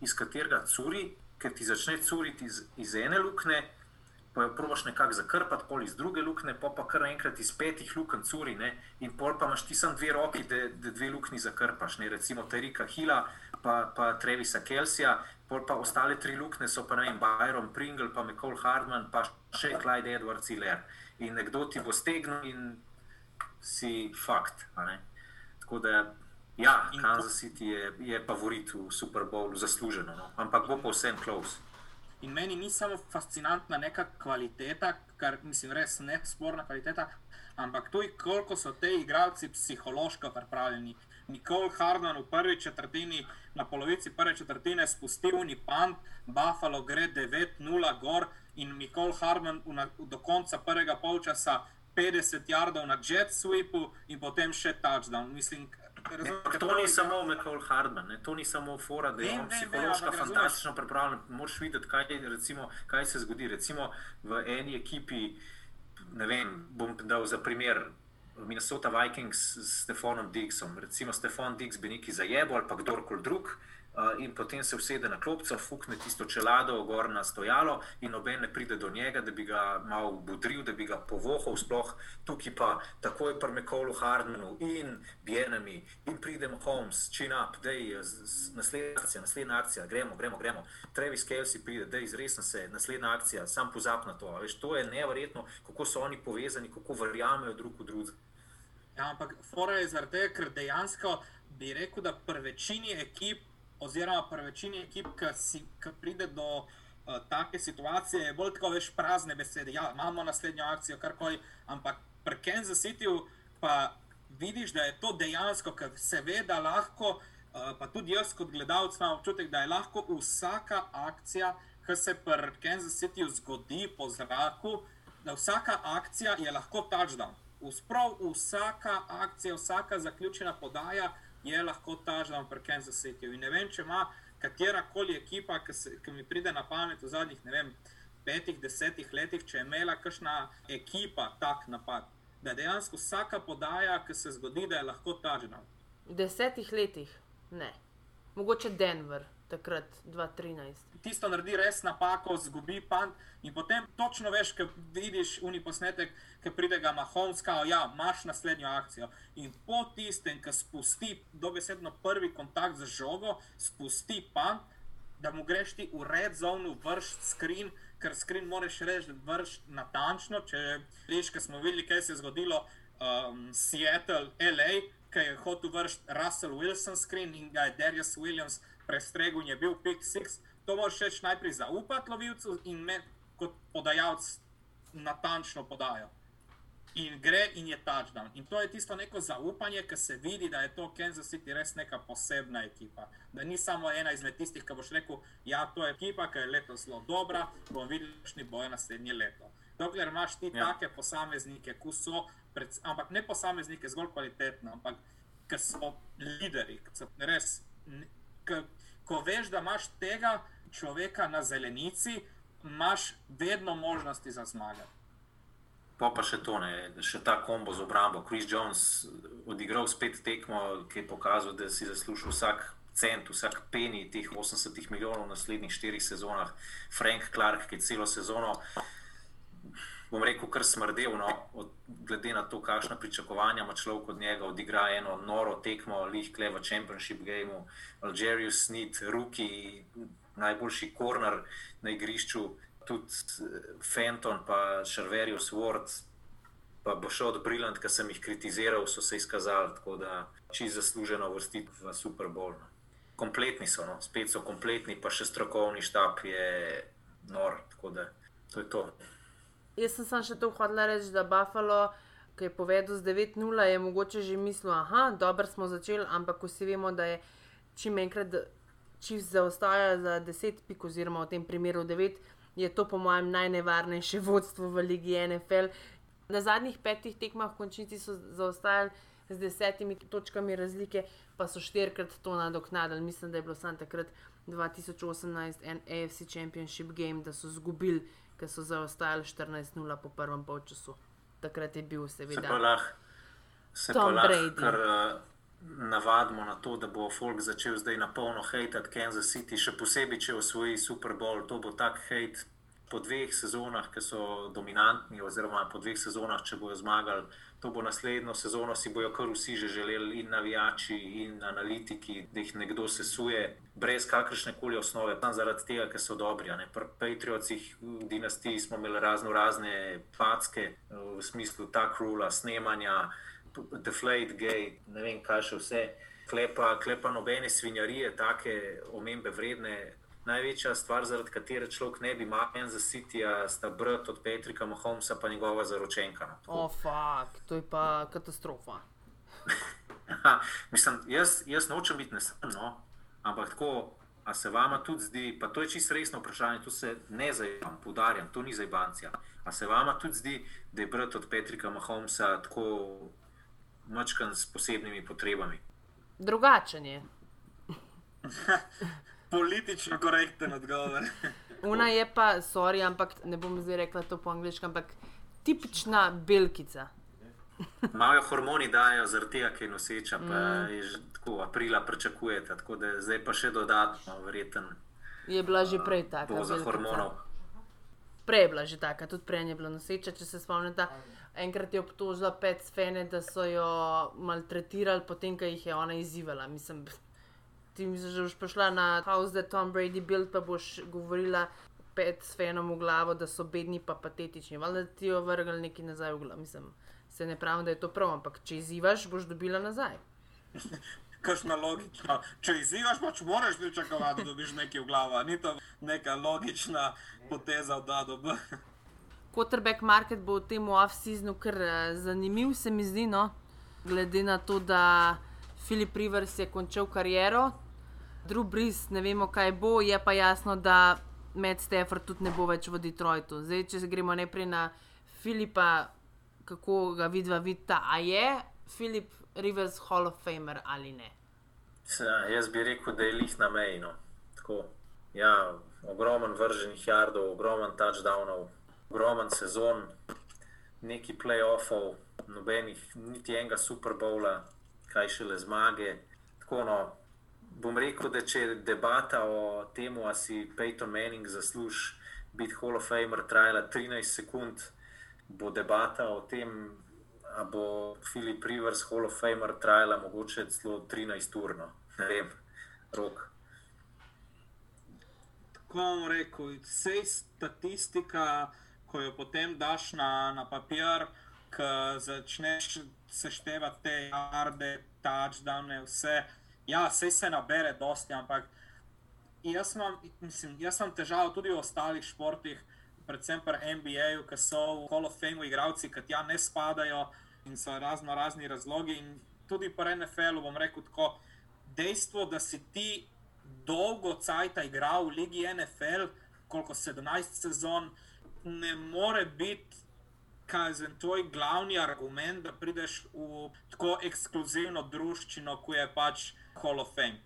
iz katerega curi, ker ti začne curiti iz, iz ene luknje, pa jo probaš nekako zakrpati, pol iz druge luknje, pa pa kar enkrat iz petih luken curi, ne? in pol pa imaš ti samo dve roki, da, dve luknji zakrpaš, ne? recimo Terika Hila, pa, pa Trevisa Kelsija, pol pa ostale tri luknje so pa ne vem, Byron Pringle, pa McCall Hardman, pa še Clyde Edwards Hiller in nekdo ti bo stegnil, in si fakt. Tako da, ja, Kansas City je, je favorit v Super Bowlu, zasluženo, no? ampak bo pa vsem close. In meni ni samo fascinantna neka kvaliteta, kar mislim, res ne sporna kvaliteta, ampak tudi koliko so te igralci psihološko pripravljeni. Nikol Hardman v prvi četrtini, na polovici prve četrtine, spustil ni pant, Buffalo gre 9-0 gor in Nikol v, do konca prvega polčasa 50 jardov na jet sweepu in potem še touchdown. Mislim, razumete, To ni samo Michael Hardman, ne? to ni samo fora, da je Vem, on psihološko fantastično pripravljen. Moraš videti, kaj, recimo, kaj se zgodi. Recimo v eni ekipi, ne vem, bom dal za primer. Minnesota Vikings s Stefanom Diggsom. Recimo Stefan Diggs bi neki zajebil ali pa kdorkoli drug, uh, in potem se usede na klopco, fukne tisto čelado gor na stojalo, in noben ne pride do njega, da bi ga malo budril, da bi ga povohal, sploh tukaj pa takoj pri Mekolu Hardmanu in Bienami, in pridem Holmes, chin up, da je naslednja akcija, naslednja akcija, gremo, gremo, gremo. Travis Kelsey pride, da je izresno se, naslednja akcija, sam pozap na to. Veš, to je neverjetno, kako so oni povezani, kako verjamejo drug v drugega. Ja, ampak fora je zaradi tega, ker dejansko bi rekel, da pri večini ekip, oziroma pri večini ekip, ki, pride do uh, take situacije, je bolj tako veš prazne besede. Ja, imamo naslednjo akcijo, karkoli, ampak pri Kansas Cityju pa vidiš, da je to dejansko, ker se ve, da lahko, uh, pa tudi jaz kot gledalec imam občutek, da je lahko vsaka akcija, ki se pri Kansas Cityju zgodi po zraku, da vsaka akcija je lahko touchdown. Sprav vsaka akcija, vsaka zaključena podaja je lahko touchdown pri Kansas Cityju. In ne vem, če ima katera koli ekipa, ki, se, ki mi pride na pamet v zadnjih vem, petih, desetih letih, če je imela kakšna ekipa tak napad. Da je dejansko vsaka podaja, ki se zgodi, da je lahko touchdown. V desetih letih, ne. Mogoče Denver, takrat 2013. tisto naredi res napako, zgubi pant. In potem točno veš, ko vidiš uni posnetek, ki pride ga Mahomes, kao, ja, imaš naslednjo akcijo. In po tistem, ki spusti dobesedno prvi kontakt z žogo, spusti pant, da mu greš ti v red zonu, vrš screen, ker screen moraš reči, da vrš natančno. Če veš, ki smo videli, kaj se je zgodilo um, Seattle, LA, ki je hotel vršiti Russell Wilson screen in ga je Darius Williams prestregel in je bil pick six. To moraš reči najprej zaupati lovilcu in me kot podajalec natančno podajo. In gre in je touchdown. In to je tisto neko zaupanje, ki se vidi, da je to Kansas City res neka posebna ekipa. Da ni samo ena izmed tistih, ki boš rekel, ja, to je ekipa, ki je letos zelo dobra, bomo videli, kakšni bojo naslednje leto. Dokler imaš ti Ja. ja. take posameznike, ki so, pred, ampak ne posameznike zgolj kvalitetne, ampak ki so lideri, ki so res. N- K, ko veš, da imaš tega človeka na zelenici, imaš vedno možnosti za zmage. Pa pa še to, ne, še ta kombo z obrambo. Chris Jones odigral spet tekmo, ki je pokazal, da si zaslužil vsak cent, vsak peni teh 80 milijonov v naslednjih štirih sezonah. Frank Clark, ki je celo sezono, bom rekel, kar smrdel, no, od, glede na to, kakšna pričakovanja ima človek od njega, odigra eno noro tekmo, lihkle v Championship Gameu, Algerius Snit, Ruki, najboljši korner na igrišču, tudi eh, Fenton, pa Šarverius Ward, pa bo šel od Brillant, ki sem jih kritiziral, so se izkazali, tako da čisto zasluženo vrstiti v Super Bowl. no. Kompletni so, no. spet so kompletni, pa še strokovni štab je nor, tako da to je to. Jaz sem samo še to hodila reči, da Buffalo, ki je povedal z 9-0, je mogoče že mislil, da dobro smo začeli, ampak vsi vemo, da je čim enkrat Chiefs zaostaja za 10 pik, oziroma v tem primeru 9, je to po mojem najnevarnejše vodstvo v Ligi NFL. Na zadnjih petih tekmah v končnici so zaostajali z desetimi točkami razlike, pa so štirikrat to nadoknadili. Mislim, da je bilo samo takrat 2018 en AFC Championship game, da so izgubili, ker so zaostajali 14-0 po prvem polčasu. Takrat je bil Se pa seveda. lahko se pa Tom lahko Brady. kar uh, navadimo na to, da bo folk začel zdaj na polno hejtati Kansas City, še posebej, če osvoji Super Bowl. To bo tak hejt po dveh sezonah, ki so dominantni, oziroma po dveh sezonah, če bojo zmagali. To bo naslednjo sezono, si bojo kar vsi že želeli, in navijači, in analitiki, da jih nekdo sesuje, brez kakršne koli osnove, samo zaradi tega, ker so dobri. Pri Patriotih dinastiji smo imeli razno razne packe, v smislu tak rula, snemanja, deflate gate, ne vem kaj še vse. Klepa, klepa nobene svinjarije, take omembe vredne. Največja stvar, zaradi katere človek ne bi imel za Cityja, sta brat od Petrika Mahomesa, pa njegova zaročenka. no. O, oh, fuk, to je pa katastrofa. Aha, mislim, jaz, jaz nočem biti nesrečen, no, ampak tako, a se vama tudi zdi, pa to je čisto resno vprašanje, to se ne zajemam, poudarjam, to ni zajbancija. A se vama tudi zdi, da je brat od Petrika Mahomesa tako mačkan s posebnimi potrebami? Drugačen je. Politično korekten odgovor. Una je pa, sorry, ampak ne bom zdaj rekla to po angliški, ampak tipična belkica. Malo hormoni dajo, zaradi tega, ker je noseča, pa mm. je že tako aprila pričakujete, tako da zdaj pa še dodatno, verjeten. Je bila že prej taka. Doza belkica. hormonov. Prej je bila že taka, tudi prej je bila noseča, če se spomnite. Enkrat je obtožila pet sfene, da so jo maltretirali, potem ko jih je ona izzivala. Mislim, ti misliš, da boš prišla na House that Tom Brady build, pa boš govorila pet sfenom v glavo, da so bedni pa patetični. Valjda ti jo vrgli neki nazaj v glavo. Mislim, se ne pravim, da je to prav, ampak če izzivaš, boš dobila nazaj. Kakšna logična. Če izzivaš, pač moraš pričakovati, da dobiš nekaj v glavo. Ni to neka logična poteza od A do B. Quarterback market bo v tem off-seasonu kar eh, zanimiv, se mi zdi, no? glede na to, da Filip Rivers je končal kariero, Drew Brees ne vemo, kaj bo, je pa jasno, da Matt Stafford tudi ne bo več v Detroitu. Zdaj, če se gremo najprej na Filipa, kako ga vidva vidita, a je Filip Rivers Hall of Famer ali ne. Ja, jaz bi rekel, da je lih na meji. No. Tako, ja, ogromen vrženih jardov, ogromen touchdownov, ogromen sezon, neki playoffov, nobenih, niti enega Super Bowla, kaj šele zmage. Tako, no, bom rekel, da če je debata o tem, ali si Peyton Manning zasluži biti Hall of Famer, trajala 13 sekund, bo debata o tem, ali bo Filip Rivers Hall of Famer trajala mogoče celo 13 ur. No. Ne vem, rok. Tako bom rekel, vse statistika, ko jo potem daš na, na papir, ko začneš seštevati te jarde, touchdowne, vse. Ja, vse se nabere dosti, ampak jaz imam, mislim, jaz imam težavo tudi v ostalih športih, predvsem pri NBA-ju, ki so v Hall of Fame igravci, ki tja ne spadajo in so razno razni razlogi. In tudi pri NFL-u bom rekel tako, dejstvo, da si ti dolgo cajt igral v Ligi NFL, koliko 17 sezon, ne more biti. Kaj je tvoj glavni argument, da prideš v tako ekskluzivno družščino, kot je pač Hall of Fame?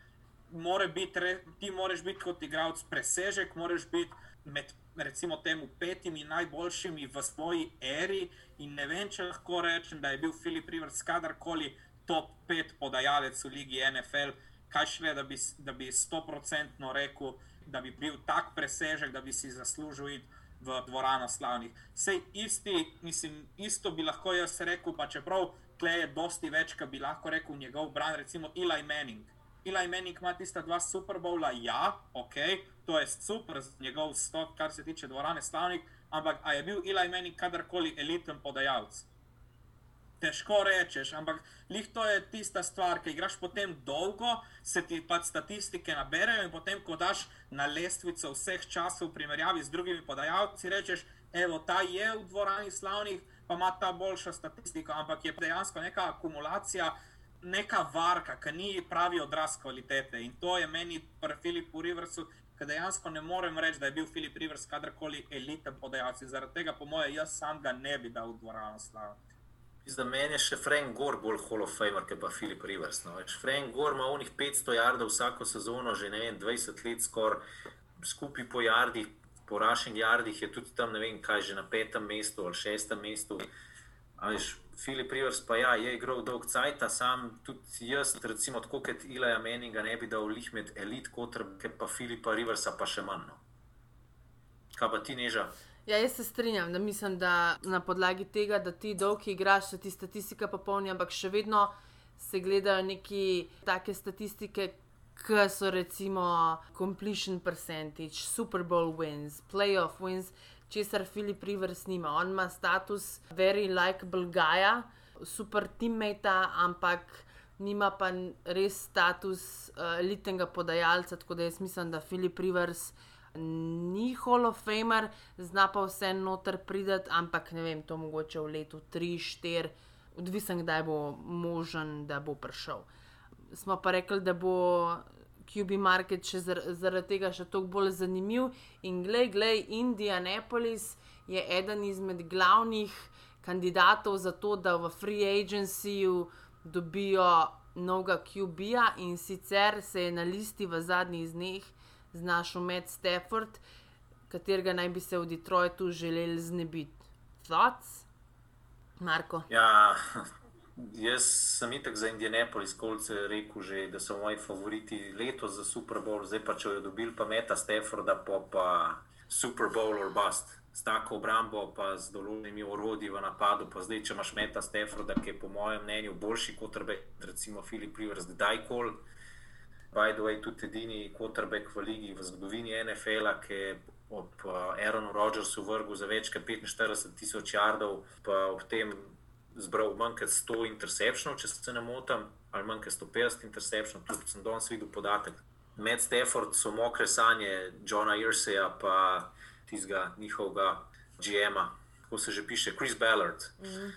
More biti, re, ti moraš biti kot igralec presežek, moraš biti med recimo temu petimi najboljšimi v svoji eri. In ne vem, če lahko rečem, da je bil Filip Rivers kadarkoli top 5 podajalec v Ligi NFL, kaj šele, da bi, da bi 100% rekel, da bi bil tak presežek, da bi si zaslužil iti v dvorano slavnih. Sej isti, mislim, isto bi lahko jaz rekel, pa čeprav tle je dosti več, kar bi lahko rekel njegov bran, recimo Eli Manning. Eli Manning ima tista dva Super Bowla, ja, ok, to je super, njegov stok, kar se tiče dvorane slavnih, ampak a je bil Eli Manning kadarkoli eliten podajalec? Težko rečeš, ampak lih to je tista stvar, ki igraš potem dolgo, se ti pa statistike naberajo in potem, ko daš na lestvico vseh časov v primerjavi z drugimi podajalci, rečeš, evo, ta je v dvorani slavnih, pa ima ta boljša statistika, ampak je dejansko neka akumulacija, neka varka, ki ni pravi odraz kvalitete. In to je meni pri Filipu Riversu, ki dejansko ne morem reči, da je bil Filip Rivers kadarkoli eliten podajalec. Zaradi tega, po mojem, jaz sam ga ne bi dal v dvorano slavnih. Za meni je še Frank Gore bolj Hall of Famer, kot pa Filip Rivers. No. Več, Frank Gore ima unih 500 jardov vsako sezono, že ne vem, 20 let skoraj, skupaj po jardih, po rushing jardih je tudi tam, ne vem, kaj že na petem mestu ali šestem mestu. Veš, Filip Rivers pa ja, je igral dolg cajt, sam tudi jaz, recimo tako kot Ilaja Meninga, ne bi dal lih med elit, kot pa Filipa Riversa, pa še manj. No. Kaj pa ti neža? Ja, jaz se strinjam, da mislim, da na podlagi tega, da ti dolgi igraš, se ti statistika popolni, ampak še vedno se gledajo neki take statistike, ki so recimo completion percentage, Super Bowl wins, playoff wins, česar Filip Rivers nima. On ima status very likable guy, super teammate, ampak nima pa res status uh, elitnega podajalca, tako da jaz mislim, da Filip Rivers ni Hall of Famer, zna pa vse noter prideti, ampak ne vem, to mogoče v letu 3-4, odvisen, kdaj bo možen, da bo prišel. Smo pa rekli, da bo QB market še zar zaradi tega še toliko bolj zanimiv. In glej, glej, Indianapolis je eden izmed glavnih kandidatov za to, da v free agencyju dobijo novega QB-ja in sicer se je na listi v zadnjih dneh znašel Matt Stafford, katerega naj bi se v Detroitu želeli znebiti. Thoughts? Marko. Ja, jaz sem itek za Indianapolis, kolce rekel že, da so moji favoriti letos za Super Bowl, zdaj pa če jo dobili, pa Meta Stafforda, pa, pa Super Bowl or bust. S tako obrambo, pa z določenimi orodji v napadu, pa zdaj, če imaš Meta Stafforda, ki je po mojem mnenju boljši kot recimo Filip Rivers, da je kol. By the way, tudi edini quarterback v ligi v zgodovini NFL-a, ki je ob Aaronu Rodgersu vrgel za več kot 45 tisoč jardov, pa ob tem zbral manj kot 100 interceptionov, če se ne motim, ali manj kot 150 interceptionov, tudi sem danes videl podatek. Med Stafford so mokre sanje Johna Irseja, pa tistega njihovega GM-a, kako se že piše, Chris Ballard. Mm.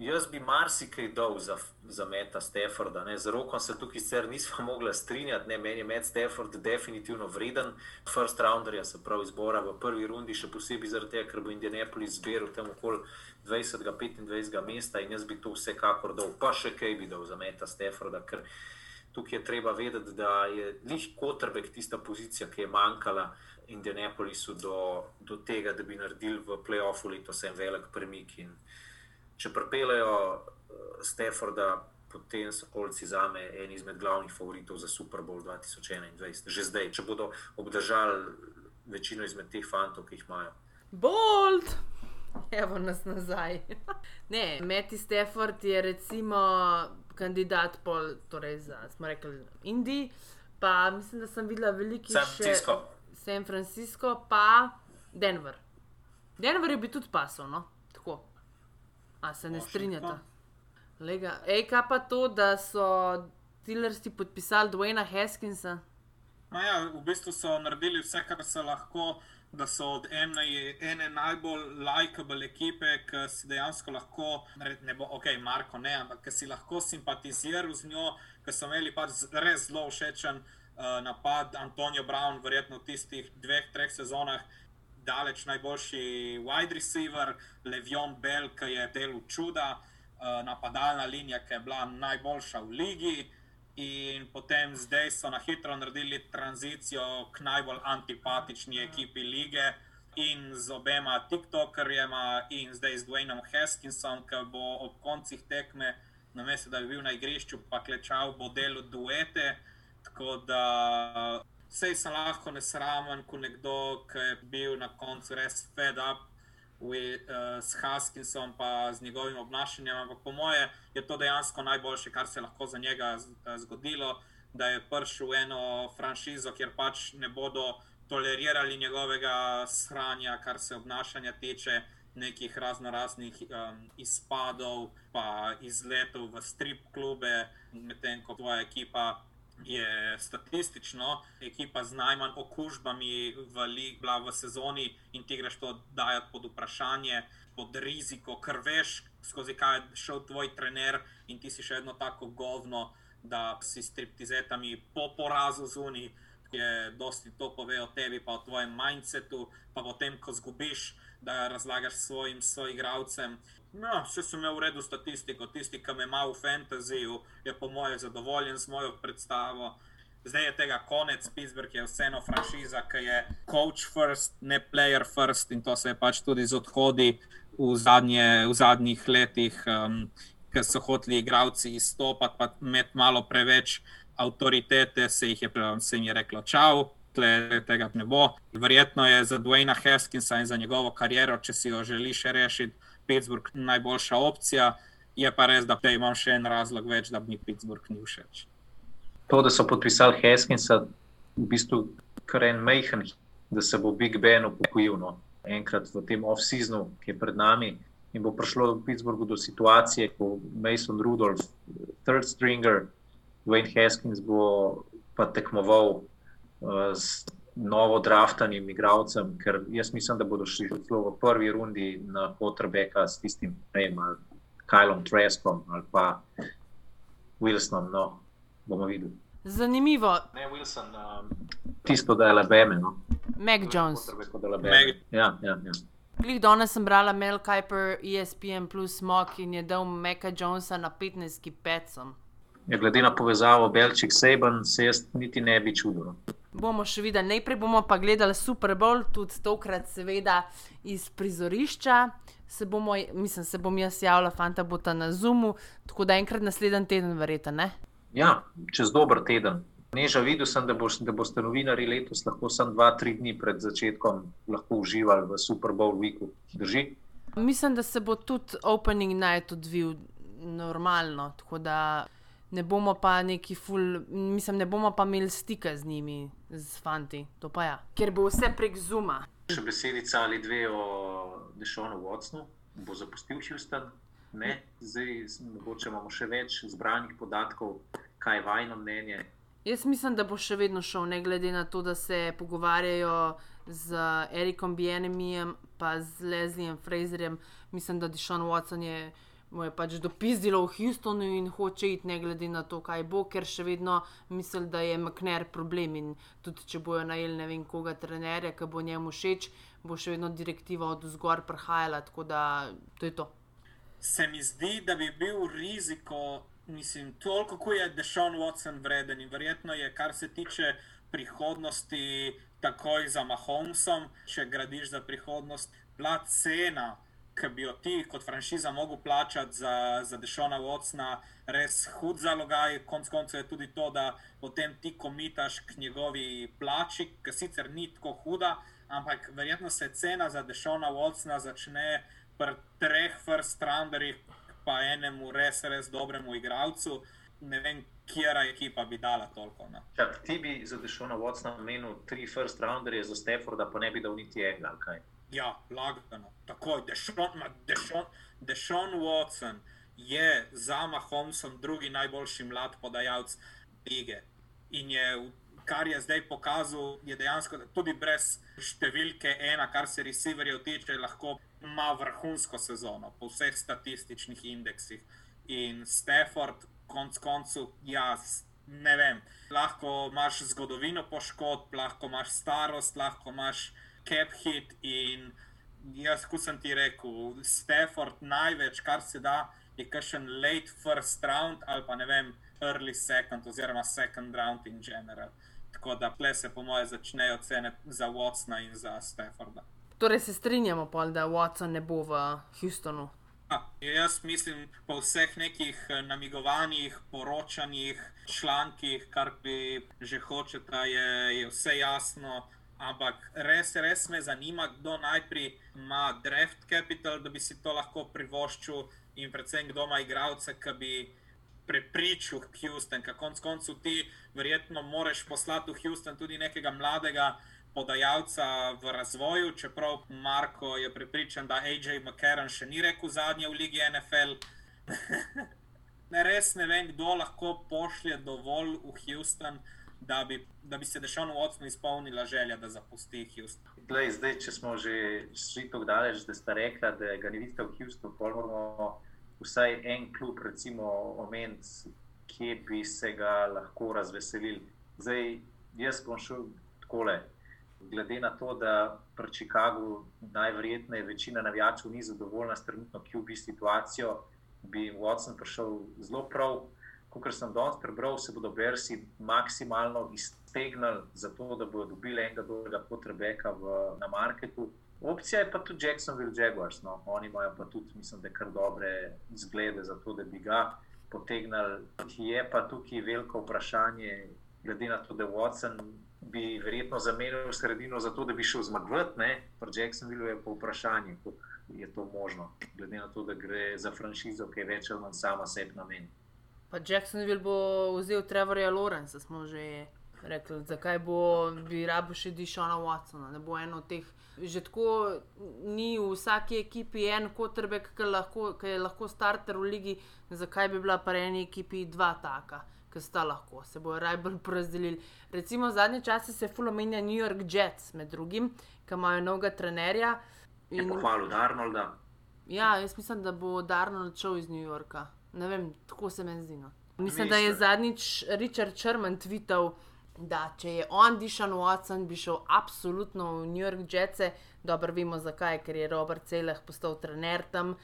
Jaz bi marsikaj dal za, za Meta Stafforda, ne? z rokom se tukaj sicer nismo mogli strinjati, ne? meni je Met Stafford definitivno vreden, first rounderja, se pravi izbora v prvi rundi, še posebej zaradi tega, ker bo Indianapolis zbiral tam okoli 20-25 mesta in jaz bi to vsekakor dal, pa še kaj bi dal za Meta Stafforda, ker tukaj je treba vedeti, da je lih kotrbek tista pozicija, ki je manjkala. Indianapolisu do, do tega, da bi naredili v playoffu letos en velik premik. In, če prepelejo uh, Stafforda, potem so kolci za me en izmed glavnih favoritov za Super Bowl 2021, že zdaj, če bodo obdržali večino izmed teh fantov, ki jih imajo. Bold! Evo nas nazaj. ne, Meti Stafford je recimo kandidat pol, torej za, smo rekli, Indiji, pa mislim, da sem videla veliki San Francisco. Še, San Francisco, pa Denver. Denver je bi tudi pasal, no? Tako. A se ne strinjate? Lega. Ej, kaj pa to, da so Tillersi podpisali Dwayna Haskinsa? No ja, v bistvu so naredili vse, kar se lahko, da so od ene, ene najbolj lajkable ekipe, ki si dejansko lahko, ne bo, ok, Marko ne, ampak ki si lahko simpatiziral z njo, ki so imeli pač res zelo všečen uh, napad Antonijo Brown, verjetno v tistih dveh, treh sezonah daleč najboljši wide receiver, Levion Bell, ki je del čuda, uh, napadalna linija, ki je bila najboljša v ligi. In potem zdaj so na hitro naredili tranzicijo k najbolj antipatični ekipi lige in z obema TikTokerjema, in zdaj z Dwaynom Haskinsom, ki bo ob koncih tekme, namesto da bi bil na igrišču, pa klečal, bo delo duete. Tako da Sej sem lahko nesramen, ko nekdo, ki je bil na koncu res fed up with, uh, s Haskinsom in z njegovim obnašanjem. Ampak po moje je to dejansko najboljše, kar se je lahko za njega zgodilo, da je prišel v eno franšizo, kjer pač ne bodo tolerirali njegovega sranja, kar se obnašanja tiče. Nekih razno raznih um, izpadov, pa izletov v strip klube, medtem ko tvoja ekipa je statistično ekipa z najmanj okužbami v bila v sezoni in ti greš to dajati pod vprašanje, pod riziko, ker veš, skozi kaj je šel tvoj trener in ti si še vedno tako govno, da si s triptizetami po porazu zunaj, ki je dosti to pove o tebi, pa o tvojem mindsetu, pa potem, ko zgubiš, da razlagaš svojim soigravcem. No, vse sem imel v redu statistiko, tisti, ki me ima v fantasyju, je po mojem zadovoljen z mojo predstavo. Zdaj je tega konec, Pittsburgh je vseeno franšiza, ki je coach first, ne player first in to se je pač tudi z odhodi v, zadnje, v zadnjih letih, um, ker so hoteli igravci izstopati, pa imeti malo preveč avtoritete, se, je, se jim je reklo čau. Tega ne bo. Verjetno je za Dwayna Haskinsa in za njegovo kariero, če si jo želiš rešiti, Pittsburgh najboljša opcija. Je pa res, da imam še en razlog več, da mi Pittsburgh ni všeč. To, da so podpisali Haskinsa, v bistvu kar en mehen, da se bo Big Ben upokojil no. enkrat v tem off-seasonu, ki je pred nami. In bo prišlo v Pittsburghu do situacije, ko Mason Rudolph, third stringer, Wayne Haskins bo pa tekmoval uh, s novo draftanim igralcem, ker jaz mislim, da bodo šli celo v prvi rundi na potrebeka s tistim, ne vem, Kajlom Treskom ali pa Wilsonom. No, bomo videli. Zanimivo. Ne, Wilson, um, tisto, da je lebeme. No. Mac Jones. Ja, ja, ja. Glih danes sem brala Mel Kiper, ESPN plus Smok in je dal Maca Jonesa na 15 pecom. Ja, glede na povezavo Belčik Sejban, se jaz niti ne bi čudil. Bomo še videli, najprej bomo pa gledali Super Bowl, tudi tokrat, seveda, iz prizorišča. Se bomo, mislim, se bom jaz javila, fanta bo ta na Zoomu, tako da enkrat naslednji teden, verjete, ne? Ja, čez dober teden. Neža, videl sem, da, boš, da boste novinari letos lahko samo dva, tri dni pred začetkom lahko uživali v Super Bowl weeku. Drži? Mislim, da se bo tudi opening night odvil normalno, tako da ne bomo pa neki full, mislim, ne bomo pa imeli stika z njimi, z fanti, to pa ja. Ker bo vse prek Zuma. Še besedica ali dve o Dešonu Watsonu, bo zapustil Houston. Ne, zdaj mogoče imamo še več zbranih podatkov, kaj je vajno mnenje. Jaz mislim, da bo še vedno šel, ne glede na to, da se pogovarjajo z Erikom Bienemijem in z Lesliejem Fraserjem. Mislim, da Dišon Watson je, mu je pač dopizdilo v Houstonu in hoče iti, ne glede na to, kaj bo, ker še vedno misli, da je McNair problem. In tudi če bojo najeli ne vem koga trenerja, ki bo njemu všeč, bo še vedno direktiva od zgor prihajala. Tako da to je to. Se mi zdi, da bi bil riziko, mislim, toliko, kot je Dešon Watson vreden in verjetno je, kar se tiče prihodnosti, takoj za Mahomesom, če gradiš za prihodnost, bila cena, ki bi jo ti kot franšiza mogel plačati za, za Dešona Watsona, res hud zalogaj. Konec koncev je tudi to, da potem ti komitaš k njegovi plači, ki sicer ni tako huda, ampak verjetno se cena za Dešona Watsona začne pri treh first rounderjih, pa enemu res, res dobremu igralcu. Ne vem, kera ekipa bi dala toliko. No. Čak, ti bi za Dešona Watsona menil tri first rounderje za Stafforda, pa ne bi dal niti enega. kaj? Ja, lagano, takoj, Dešon, Dešon, Dešon Watson je za Mahomesom drugi najboljši mlad podajalec lige. In je, kar je zdaj pokazal, je dejansko tudi brez številke ena, kar se receiverjev tiče, lahko ima vrhunsko sezono po vseh statističnih indeksih. In Stafford, konc koncev, jaz ne vem. Lahko imaš zgodovino poškodb, lahko imaš starost, lahko imaš cap hit in jaz, kot sem ti rekel, Stafford največ, kar se da, je kakšen late first round ali pa ne vem, early second oziroma second round in general. Tako da tle se po moje začnejo cene za Watsona in za Stafforda. Torej se strinjamo, pol, da Watson ne bo v Houstonu. Ja, jaz mislim, po vseh nekih eh, namigovanjih, poročanjih, člankih, kar bi že hočeta, je, je vse jasno. Ampak res, res me zanima, kdo najprej ima draft capital, da bi si to lahko privoščil, in predvsem kdo ima igralce, ki bi prepričal Houston. Ker konec koncev ti verjetno moraš poslati v Houston tudi nekega mladega podajalca v razvoju, čeprav Marko je prepričan, da AJ McCarron še ni rekel zadnje v Ligi NFL. ne, res ne vem, kdo lahko pošlje dovolj v Houston, da bi, da bi se Dešonu Watsonu izpolnila želja, da zapusti Houston. Glej, zdaj, če smo že šli tako daleč, da ste rekli, da ga ne vidite v Houstonu, pa moramo vsaj en klub, recimo, omeniti, kje bi se ga lahko razveselili. Zdaj, jaz bom šel takole. Glede na to, da pri Chicagu najverjetneje večina navijačev ni zadovoljna s trenutno QB situacijo, bi Watson prišel zelo prav. Kot sem danes prebral, se bodo Bersi maksimalno iztegnili, zato da bodo dobili enega dobrega potrebeka v, na marketu. Opcija je pa tudi Jacksonville Jaguars. No. Oni imajo pa tudi, mislim, da kar dobre izglede za to, da bi ga potegnili. Je pa tukaj veliko vprašanje, glede na to, da Watson bi verjetno zamenjal sredino za to, da bi šel zmagovati. Pri Jacksonville je pa vprašanje, je to možno, glede na to, da gre za franšizo, ki je več ali manj sama sebi namen. Pa Jacksonville bo vzel Trevorja Lorenza, smo že rekli, zakaj bo bi rabo še Dišona Watsona, ne bo eno od teh. Že tako ni v vsaki ekipi en kotrbek, ki, lahko, ki je lahko starter v ligi, zakaj bi bila pa eni ekipi dva taka, ki sta lahko, se bojo najbolj porazdelili. Recimo zadnje čase se fulomenja New York Jets med drugim, ki imajo novega trenerja. In... Pohvalil Darnolda. Ja, jaz mislim, da bo Darnold šel iz New Yorka. Ne vem, tako se meni zdi. No. Mislim, da je zadnjič Richard Sherman tvital, da če je on Dišan Watson, bi šel absolutno v New York Jetсе. Dobro vemo zakaj, ker je Robert Celah postal trener tam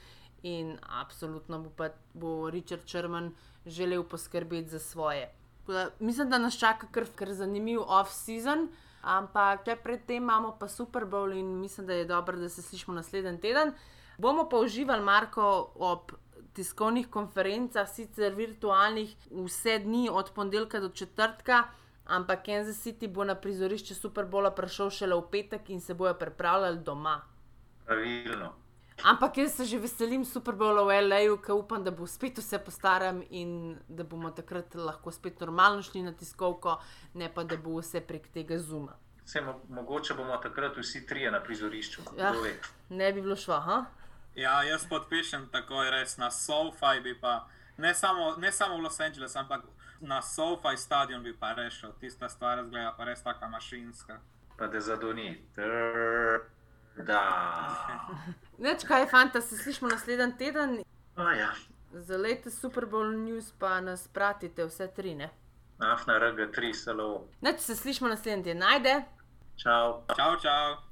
in absolutno bo, pa, bo Richard Sherman želel poskrbeti za svoje. Da, mislim, da nas čaka kar, kar zanimiv off-season. Ampak če predtem imamo pa Super Bowl in mislim, da je dobro, da se slišimo naslednji teden. Bomo pa uživali, Marko, ob tiskovnih konferencah, sicer virtualnih, vse dni od ponedeljka do četrtka, ampak Kansas City bo na prizorišče Super Bowla prišel šele v petek in se bojo pripravljali doma. Pravilno. Ampak jaz se že veselim Super Bowla v L.A., ker upam, da bo spet vse po starem in da bomo takrat lahko spet normalno šli na tiskovko, ne pa da bo vse prek tega zuma. Vse, mo mogoče bomo takrat vsi trije na prizorišču. Ja, ne bi bilo šlo, ha? Ja, jaz podpišem tako res na SoFi, bi pa ne samo, ne samo v Los Angeles, ampak na SoFi stadion bi pa rešil. Tista stvar zgleda pa res taka mašinska. Pa da zadoni. Da. Neč kaj, fanta, se slišmo naslednji teden. A ja. Za lete Super Bowl news pa nas pratite vse tri, ne? Afna RG3, salo. Neč se slišmo naslednji teden. Najde. Čau. Čau, čau.